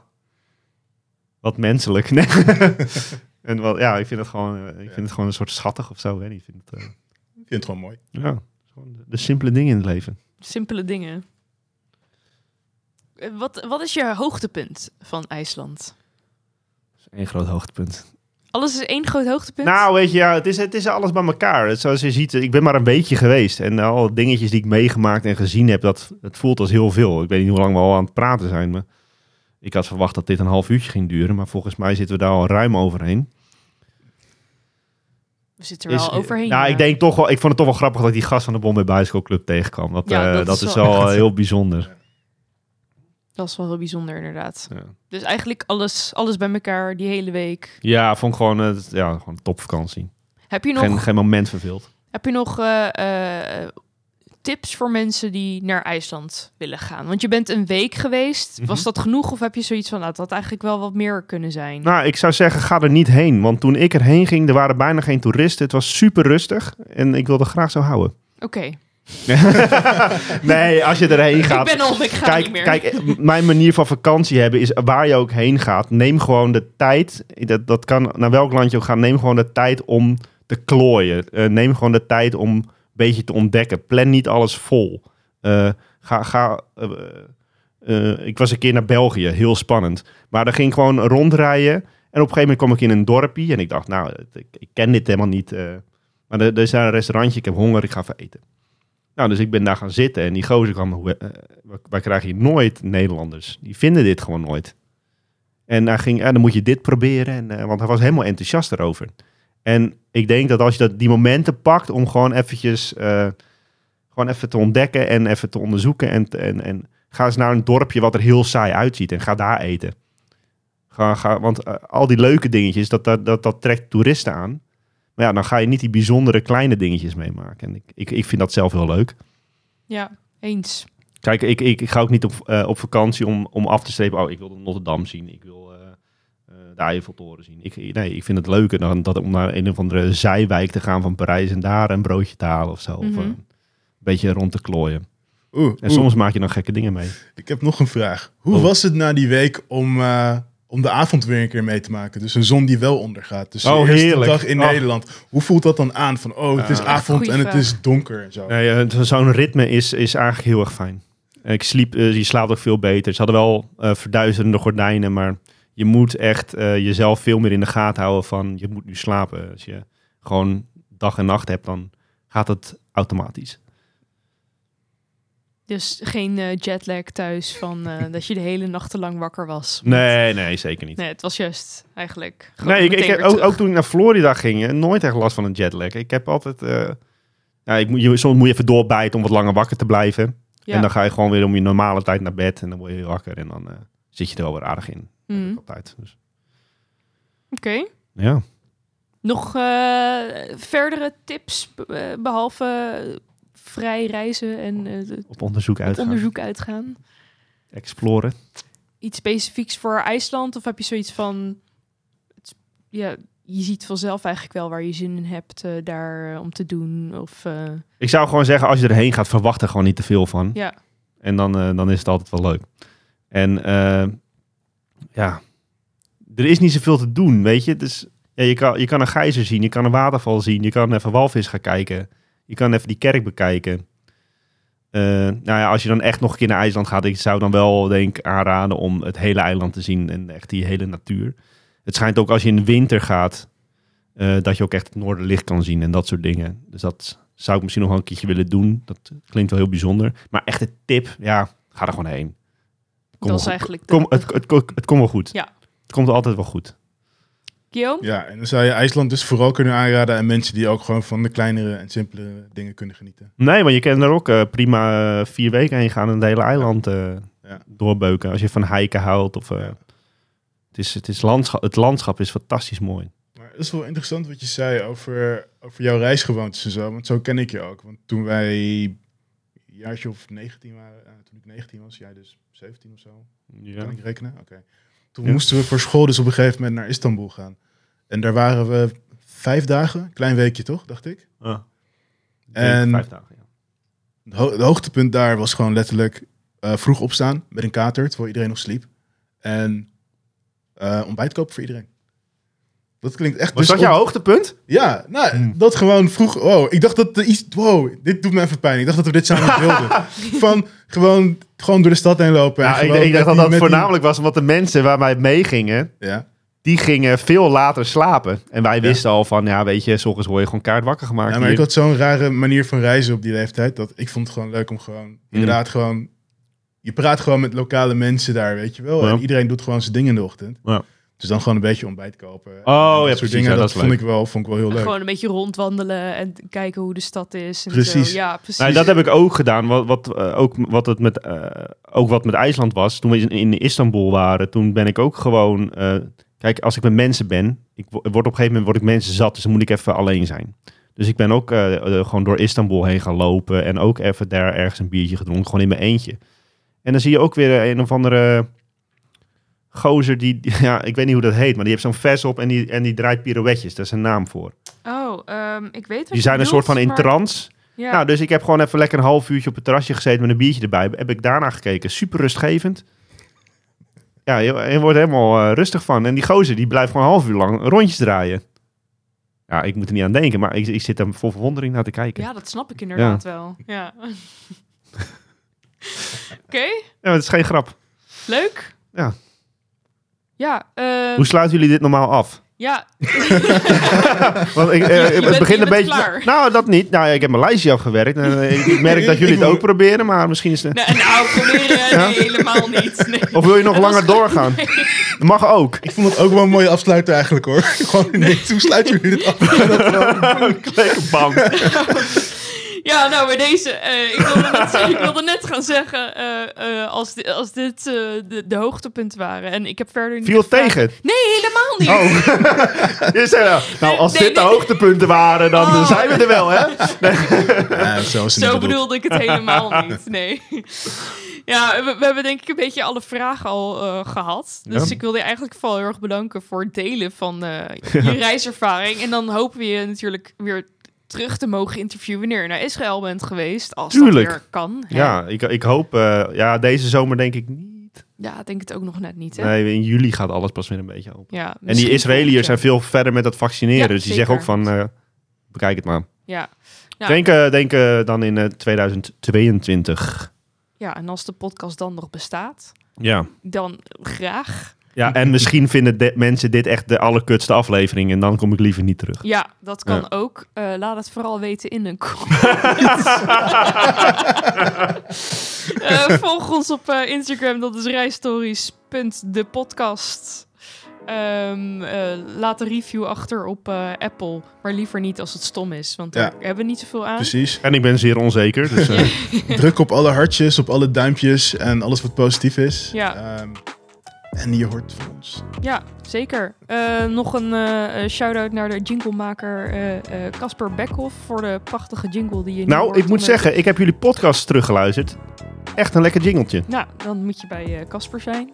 wat menselijk. Nee. (laughs) en wel, ja, ik vind het gewoon, eh, ik vind het gewoon een soort schattig of zo. Weet niet. Ik vind het, eh, Ik vind het gewoon mooi. ja, gewoon de, de simpele dingen in het leven. Simpele dingen. Eh, Wat, wat is je hoogtepunt van IJsland? Één groot hoogtepunt. Alles is één groot hoogtepunt? Nou, weet je, ja, het is, het is alles bij elkaar. Zoals je ziet, ik ben maar een beetje geweest. En alle dingetjes die ik meegemaakt en gezien heb, dat het voelt als heel veel. Ik weet niet hoe lang we al aan het praten zijn, maar ik had verwacht dat dit een half uurtje ging duren. Maar volgens mij zitten we daar al ruim overheen. We zitten er wel Is- overheen. Nou, ja. ik denk toch wel, ik vond het toch wel grappig dat ik die gast van de Bombay Bicycle Club tegenkwam. Dat, Ja, eh, dat dat, is is wel wel echt- heel bijzonder. Dat is wel heel bijzonder inderdaad. Ja, Dus eigenlijk alles, alles bij elkaar die hele week. ja vond ik gewoon, eh, ja, gewoon topvakantie. Heb je nog, Geen, geen moment verveeld. heb je nog eh, eh, tips voor mensen die naar IJsland willen gaan? Want je bent een week geweest. Mhm. Was dat genoeg of heb je zoiets van, nou, dat had eigenlijk wel wat meer kunnen zijn? Nou, ik zou zeggen, ga er niet heen. Want toen ik erheen ging, er waren bijna geen toeristen. Het was super rustig. En ik wilde graag zo houden. Oké, (laughs) nee, als je erheen gaat. ik ben om, ik ga Kijk, niet meer. kijk, mijn manier van vakantie hebben is waar je ook heen gaat. Neem gewoon de tijd. Dat, dat kan naar welk land je ook gaat. Neem gewoon de tijd om te klooien. Eh, neem gewoon de tijd om een beetje te ontdekken. Plan niet alles vol. Eh, ga, ga, eh, ik was een keer naar België, heel spannend. Maar daar ging ik gewoon rondrijden. En op een gegeven moment kwam ik in een dorpje. En ik dacht, nou, ik, ik ken dit helemaal niet. maar er, er is daar een restaurantje, ik heb honger, ik ga even eten. Nou, dus ik ben daar gaan zitten. En die gozer kwam, hoe, eh, wij- krijgen nooit Nederlanders. Die vinden dit gewoon nooit. En hij ging, dan moet je dit proberen. En, eh, want hij was helemaal enthousiast erover. En ik denk dat als je dat, die momenten pakt om gewoon eventjes, eh, gewoon even te ontdekken en even te onderzoeken. En, en, en ga eens naar een dorpje wat er heel saai uitziet en ga daar eten. Ga, ga, want al die leuke dingetjes, dat, dat, dat, dat trekt toeristen aan. Maar ja, dan ga je niet die bijzondere kleine dingetjes meemaken. En ik, ik, ik vind dat zelf heel leuk. Ja, eens. Kijk, ik, ik, ik ga ook niet op, eh, op vakantie om, om af te strepen. Oh, ik wil de Notre Dame zien. Ik wil eh, eh, de Eiffeltoren zien. Ik, nee, ik vind het leuker dan dat om naar een of andere zijwijk te gaan van Parijs en daar een broodje te halen of zo. Of Mhm. een beetje rond te klooien. Oeh, En oeh, soms maak je dan gekke dingen mee. ik heb nog een vraag. Hoe Oh. was het na die week om, eh, om de avond weer een keer mee te maken? Dus een zon die wel ondergaat. Dus Oh, de eerste heerlijk. dag in Oh. Nederland. Hoe voelt dat dan aan? Van, oh, het is Ah. avond Goeie en het vraag. is donker en zo. Nee, zo- zo'n ritme is, is eigenlijk heel erg fijn. Ik sliep, eh, je slaapt ook veel beter. Ze hadden wel eh verduisterende gordijnen, maar je moet echt eh, jezelf veel meer in de gaten houden van je moet nu slapen. Als je gewoon dag en nacht hebt, dan gaat het automatisch. Dus geen eh, jetlag thuis van eh, (laughs) dat je de hele nacht te lang wakker was. Nee, nee, zeker niet. Nee, het was juist eigenlijk. Nee, ik, ik heb ook, ook toen ik naar Florida ging, eh, nooit echt last van een jetlag. Ik heb altijd... ja, ik moet, je, soms moet je even doorbijten om wat langer wakker te blijven. Ja. En dan ga je gewoon weer om je normale tijd naar bed. En dan word je wakker en dan zit je er wel weer aardig in. Mhm. Altijd. Dus, Oké. ja. Nog verdere tips, be- eh, behalve vrij reizen en eh, het Op onderzoek uitgaan. onderzoek uitgaan? Exploren. Iets specifieks voor IJsland? Of heb je zoiets van... het- ja, je ziet vanzelf eigenlijk wel waar je zin in hebt eh, daar eh, om te doen. Of eh, Ik zou gewoon zeggen, als je erheen gaat, verwacht er gewoon niet te veel van. ja, En dan, eh, dan is het altijd wel leuk. En eh, ja, er is niet zoveel te doen, weet je. Dus, ja, je, kan, je kan een gijzer zien, je kan een waterval zien, je kan even walvis gaan kijken. Je kan even die kerk bekijken. Eh, nou ja, als je dan echt nog een keer naar IJsland gaat, ik zou dan wel denk aanraden om het hele eiland te zien en echt die hele natuur. Het schijnt ook als je in de winter gaat, eh, dat je ook echt het noorderlicht kan zien en dat soort dingen. Dus dat zou ik misschien nog wel een keertje willen doen. Dat klinkt wel heel bijzonder. Maar echt een tip, ja, ga er gewoon heen. Kom dat is eigenlijk... de- Kom, het, het, het, het komt wel goed. Ja. Het komt altijd wel goed. Guillaume? Ja, en dan zou je IJsland dus vooral kunnen aanraden aan mensen die ook gewoon van de kleinere en simpelere dingen kunnen genieten. Nee, maar je kan er ook eh, prima eh, vier weken heen gaan en het hele eiland eh, Ja. doorbeuken. Als je van hiken houdt. Of, eh, Ja. het, is, het, is landschap, het landschap is fantastisch mooi. Maar het is wel interessant wat je zei over, over jouw reisgewoontes en zo. Want zo ken ik je ook. Want toen wij een jaartje of 19 waren, eh, toen ik 19 was, jij dus 17 of zo. Ja. Kan ik rekenen? Oké. Toen Ja. moesten we voor school dus op een gegeven moment naar Istanbul gaan. En daar waren we vijf dagen, klein weekje toch, dacht ik. Ah. En- Vijf dagen, ja. Het, ho- het hoogtepunt daar was gewoon letterlijk eh, vroeg opstaan met een kater, terwijl iedereen nog sliep. En eh, ontbijt kopen voor iedereen. Dat klinkt echt... Was dus dat jouw hoogtepunt? Ja, nou, Hmm. dat gewoon vroeg... Wow, ik dacht dat... er iets wow, dit doet me even pijn. Ik dacht dat we dit samen wilden. (laughs) Van gewoon, gewoon door de stad heen lopen. en Ja, ik, ik dacht dat die- dat die- voornamelijk was omdat de mensen waar wij mee gingen, Ja. die gingen veel later slapen. En wij Ja. wisten al van, ja weet je, s ochtends word je gewoon kaart wakker gemaakt. Ja, maar hier. ik had zo'n rare manier van reizen op die leeftijd. Dat ik vond het gewoon leuk om gewoon... Hmm. Inderdaad gewoon... Je praat gewoon met lokale mensen daar, weet je wel. Ja. En iedereen doet gewoon zijn dingen in de ochtend. Ja. Dus dan gewoon een beetje ontbijt kopen. Oh, ja, dat precies. soort dingen, Ja, dat, vond, leuk. ik wel, vond ik wel heel leuk. Gewoon een beetje rondwandelen en kijken hoe de stad is. En Precies. Zo. Ja, precies. Nou, dat heb ik ook gedaan. Wat, wat, eh, ook, wat het met, eh, ook wat met IJsland was. Toen we in, in Istanbul waren, toen ben ik ook gewoon... eh, kijk, als ik met mensen ben, ik wo- word op een gegeven moment word ik mensen zat. Dus dan moet ik even alleen zijn. Dus ik ben ook gewoon door Istanbul heen gaan lopen. En ook even daar ergens een biertje gedronken. Gewoon in mijn eentje. En dan zie je ook weer een of andere gozer die... (laughs) Ja, ik weet niet hoe dat heet. Maar die heeft zo'n vest op en die, en die draait pirouetjes. Daar is een naam voor. Oh, ehm, ik weet wat Die zijn een soort van in maar- trance. Ja. Nou, dus ik heb gewoon even lekker een half uurtje op het terrasje gezeten met een biertje erbij. Heb ik daarna gekeken. Super rustgevend. Ja, je, je wordt helemaal eh, rustig van. En die gozer, die blijft gewoon een half uur lang rondjes draaien. Ja, ik moet er niet aan denken, maar ik, ik zit er vol verwondering naar te kijken. Ja, ja, dat snap ik inderdaad wel. Ja. (laughs) (laughs) Oké, het is geen grap. leuk. Ja. Ja, ehm, Hoe sluiten jullie dit normaal af? ja, (laughs) Want ik, eh, het bent- begint een beetje. klaar. Nou, dat niet. Nou, ik heb mijn lijstje afgewerkt. En, eh, ik, ik merk (laughs) dat jullie het ook proberen, maar misschien is het. nee, nou, proberen (laughs) nee, helemaal niet. Nee. Of wil je nog langer doorgaan? Dat mag ook. Ik vond het ook wel een mooie afsluiter eigenlijk hoor. Gewoon ineens, hoe sluiten jullie dit af? Lekker bam. Ja, nou, bij deze. eh, ik, wilde net, (laughs) ik wilde net gaan zeggen. eh, eh, als, di- als dit eh, de, de hoogtepunten waren. En ik heb verder niet. Viel tegen? Nee, helemaal niet. Oh. (laughs) Je zei, nou, nou, als Nee, dit de nee. hoogtepunten waren, dan Oh. zijn we er wel, hè? Ja, zo is het Zo niet bedoeld. bedoelde ik het helemaal niet. Nee. Ja, we, we hebben denk ik een beetje alle vragen al eh, gehad. Dus Ja. ik wilde je eigenlijk vooral heel erg bedanken voor het delen van eh, (laughs) je reiservaring. En dan hopen we je natuurlijk weer terug te mogen interviewen wanneer je naar Israël bent geweest. Als Tuurlijk. dat weer kan. hè. Ja, ik, ik hoop... eh, ja, deze zomer denk ik niet. ja, ik denk het ook nog net niet. Hè? Nee, in juli gaat alles pas weer een beetje open. Ja, En die Israëliërs zijn veel verder met dat vaccineren. Ja, dus die zeggen ook van, eh, bekijk het maar. Ja. Ja. Denk, eh, denk dan in eh, 2022. ja, en als de podcast dan nog bestaat, Ja. dan graag. Ja, en misschien vinden de mensen dit echt de allerkutste aflevering. En dan kom ik liever niet terug. Ja, dat kan Ja. ook. Eh, laat het vooral weten in een comment. (laughs) Eh, volg ons op eh, Instagram, dat is rijstories.depodcast. Ehm eh, laat een review achter op eh, Apple, maar liever niet als het stom is, want daar Ja. hebben we niet zoveel aan. Precies. En ik ben zeer onzeker. Dus, eh, (laughs) Druk op alle hartjes, op alle duimpjes en alles wat positief is. Ja. Ehm, en je hoort van ons. Ja, zeker. Eh, nog een eh, eh, shout-out naar de jinglemaker eh, eh, Casper Beckhoff voor de prachtige jingle die je nu nou, hoort ik moet zeggen, ik heb jullie podcast teruggeluisterd. Echt een lekker jingeltje. Nou, dan moet je bij eh, Casper zijn.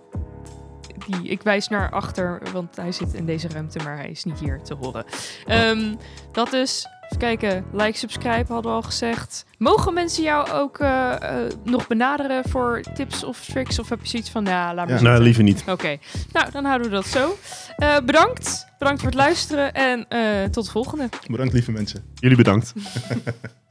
Die, ik wijs naar achter, want hij zit in deze ruimte, maar hij is niet hier te horen. Ehm, dat is, even kijken, like, subscribe hadden we al gezegd. Mogen mensen jou ook eh, eh, nog benaderen voor tips of tricks? Of heb je zoiets van, nou, laat maar Ja. zitten. Nou, liever niet. Oké, nou, dan houden we dat zo. Eh, bedankt. Bedankt voor het luisteren en eh, tot de volgende. Bedankt lieve mensen. Jullie bedankt. (laughs)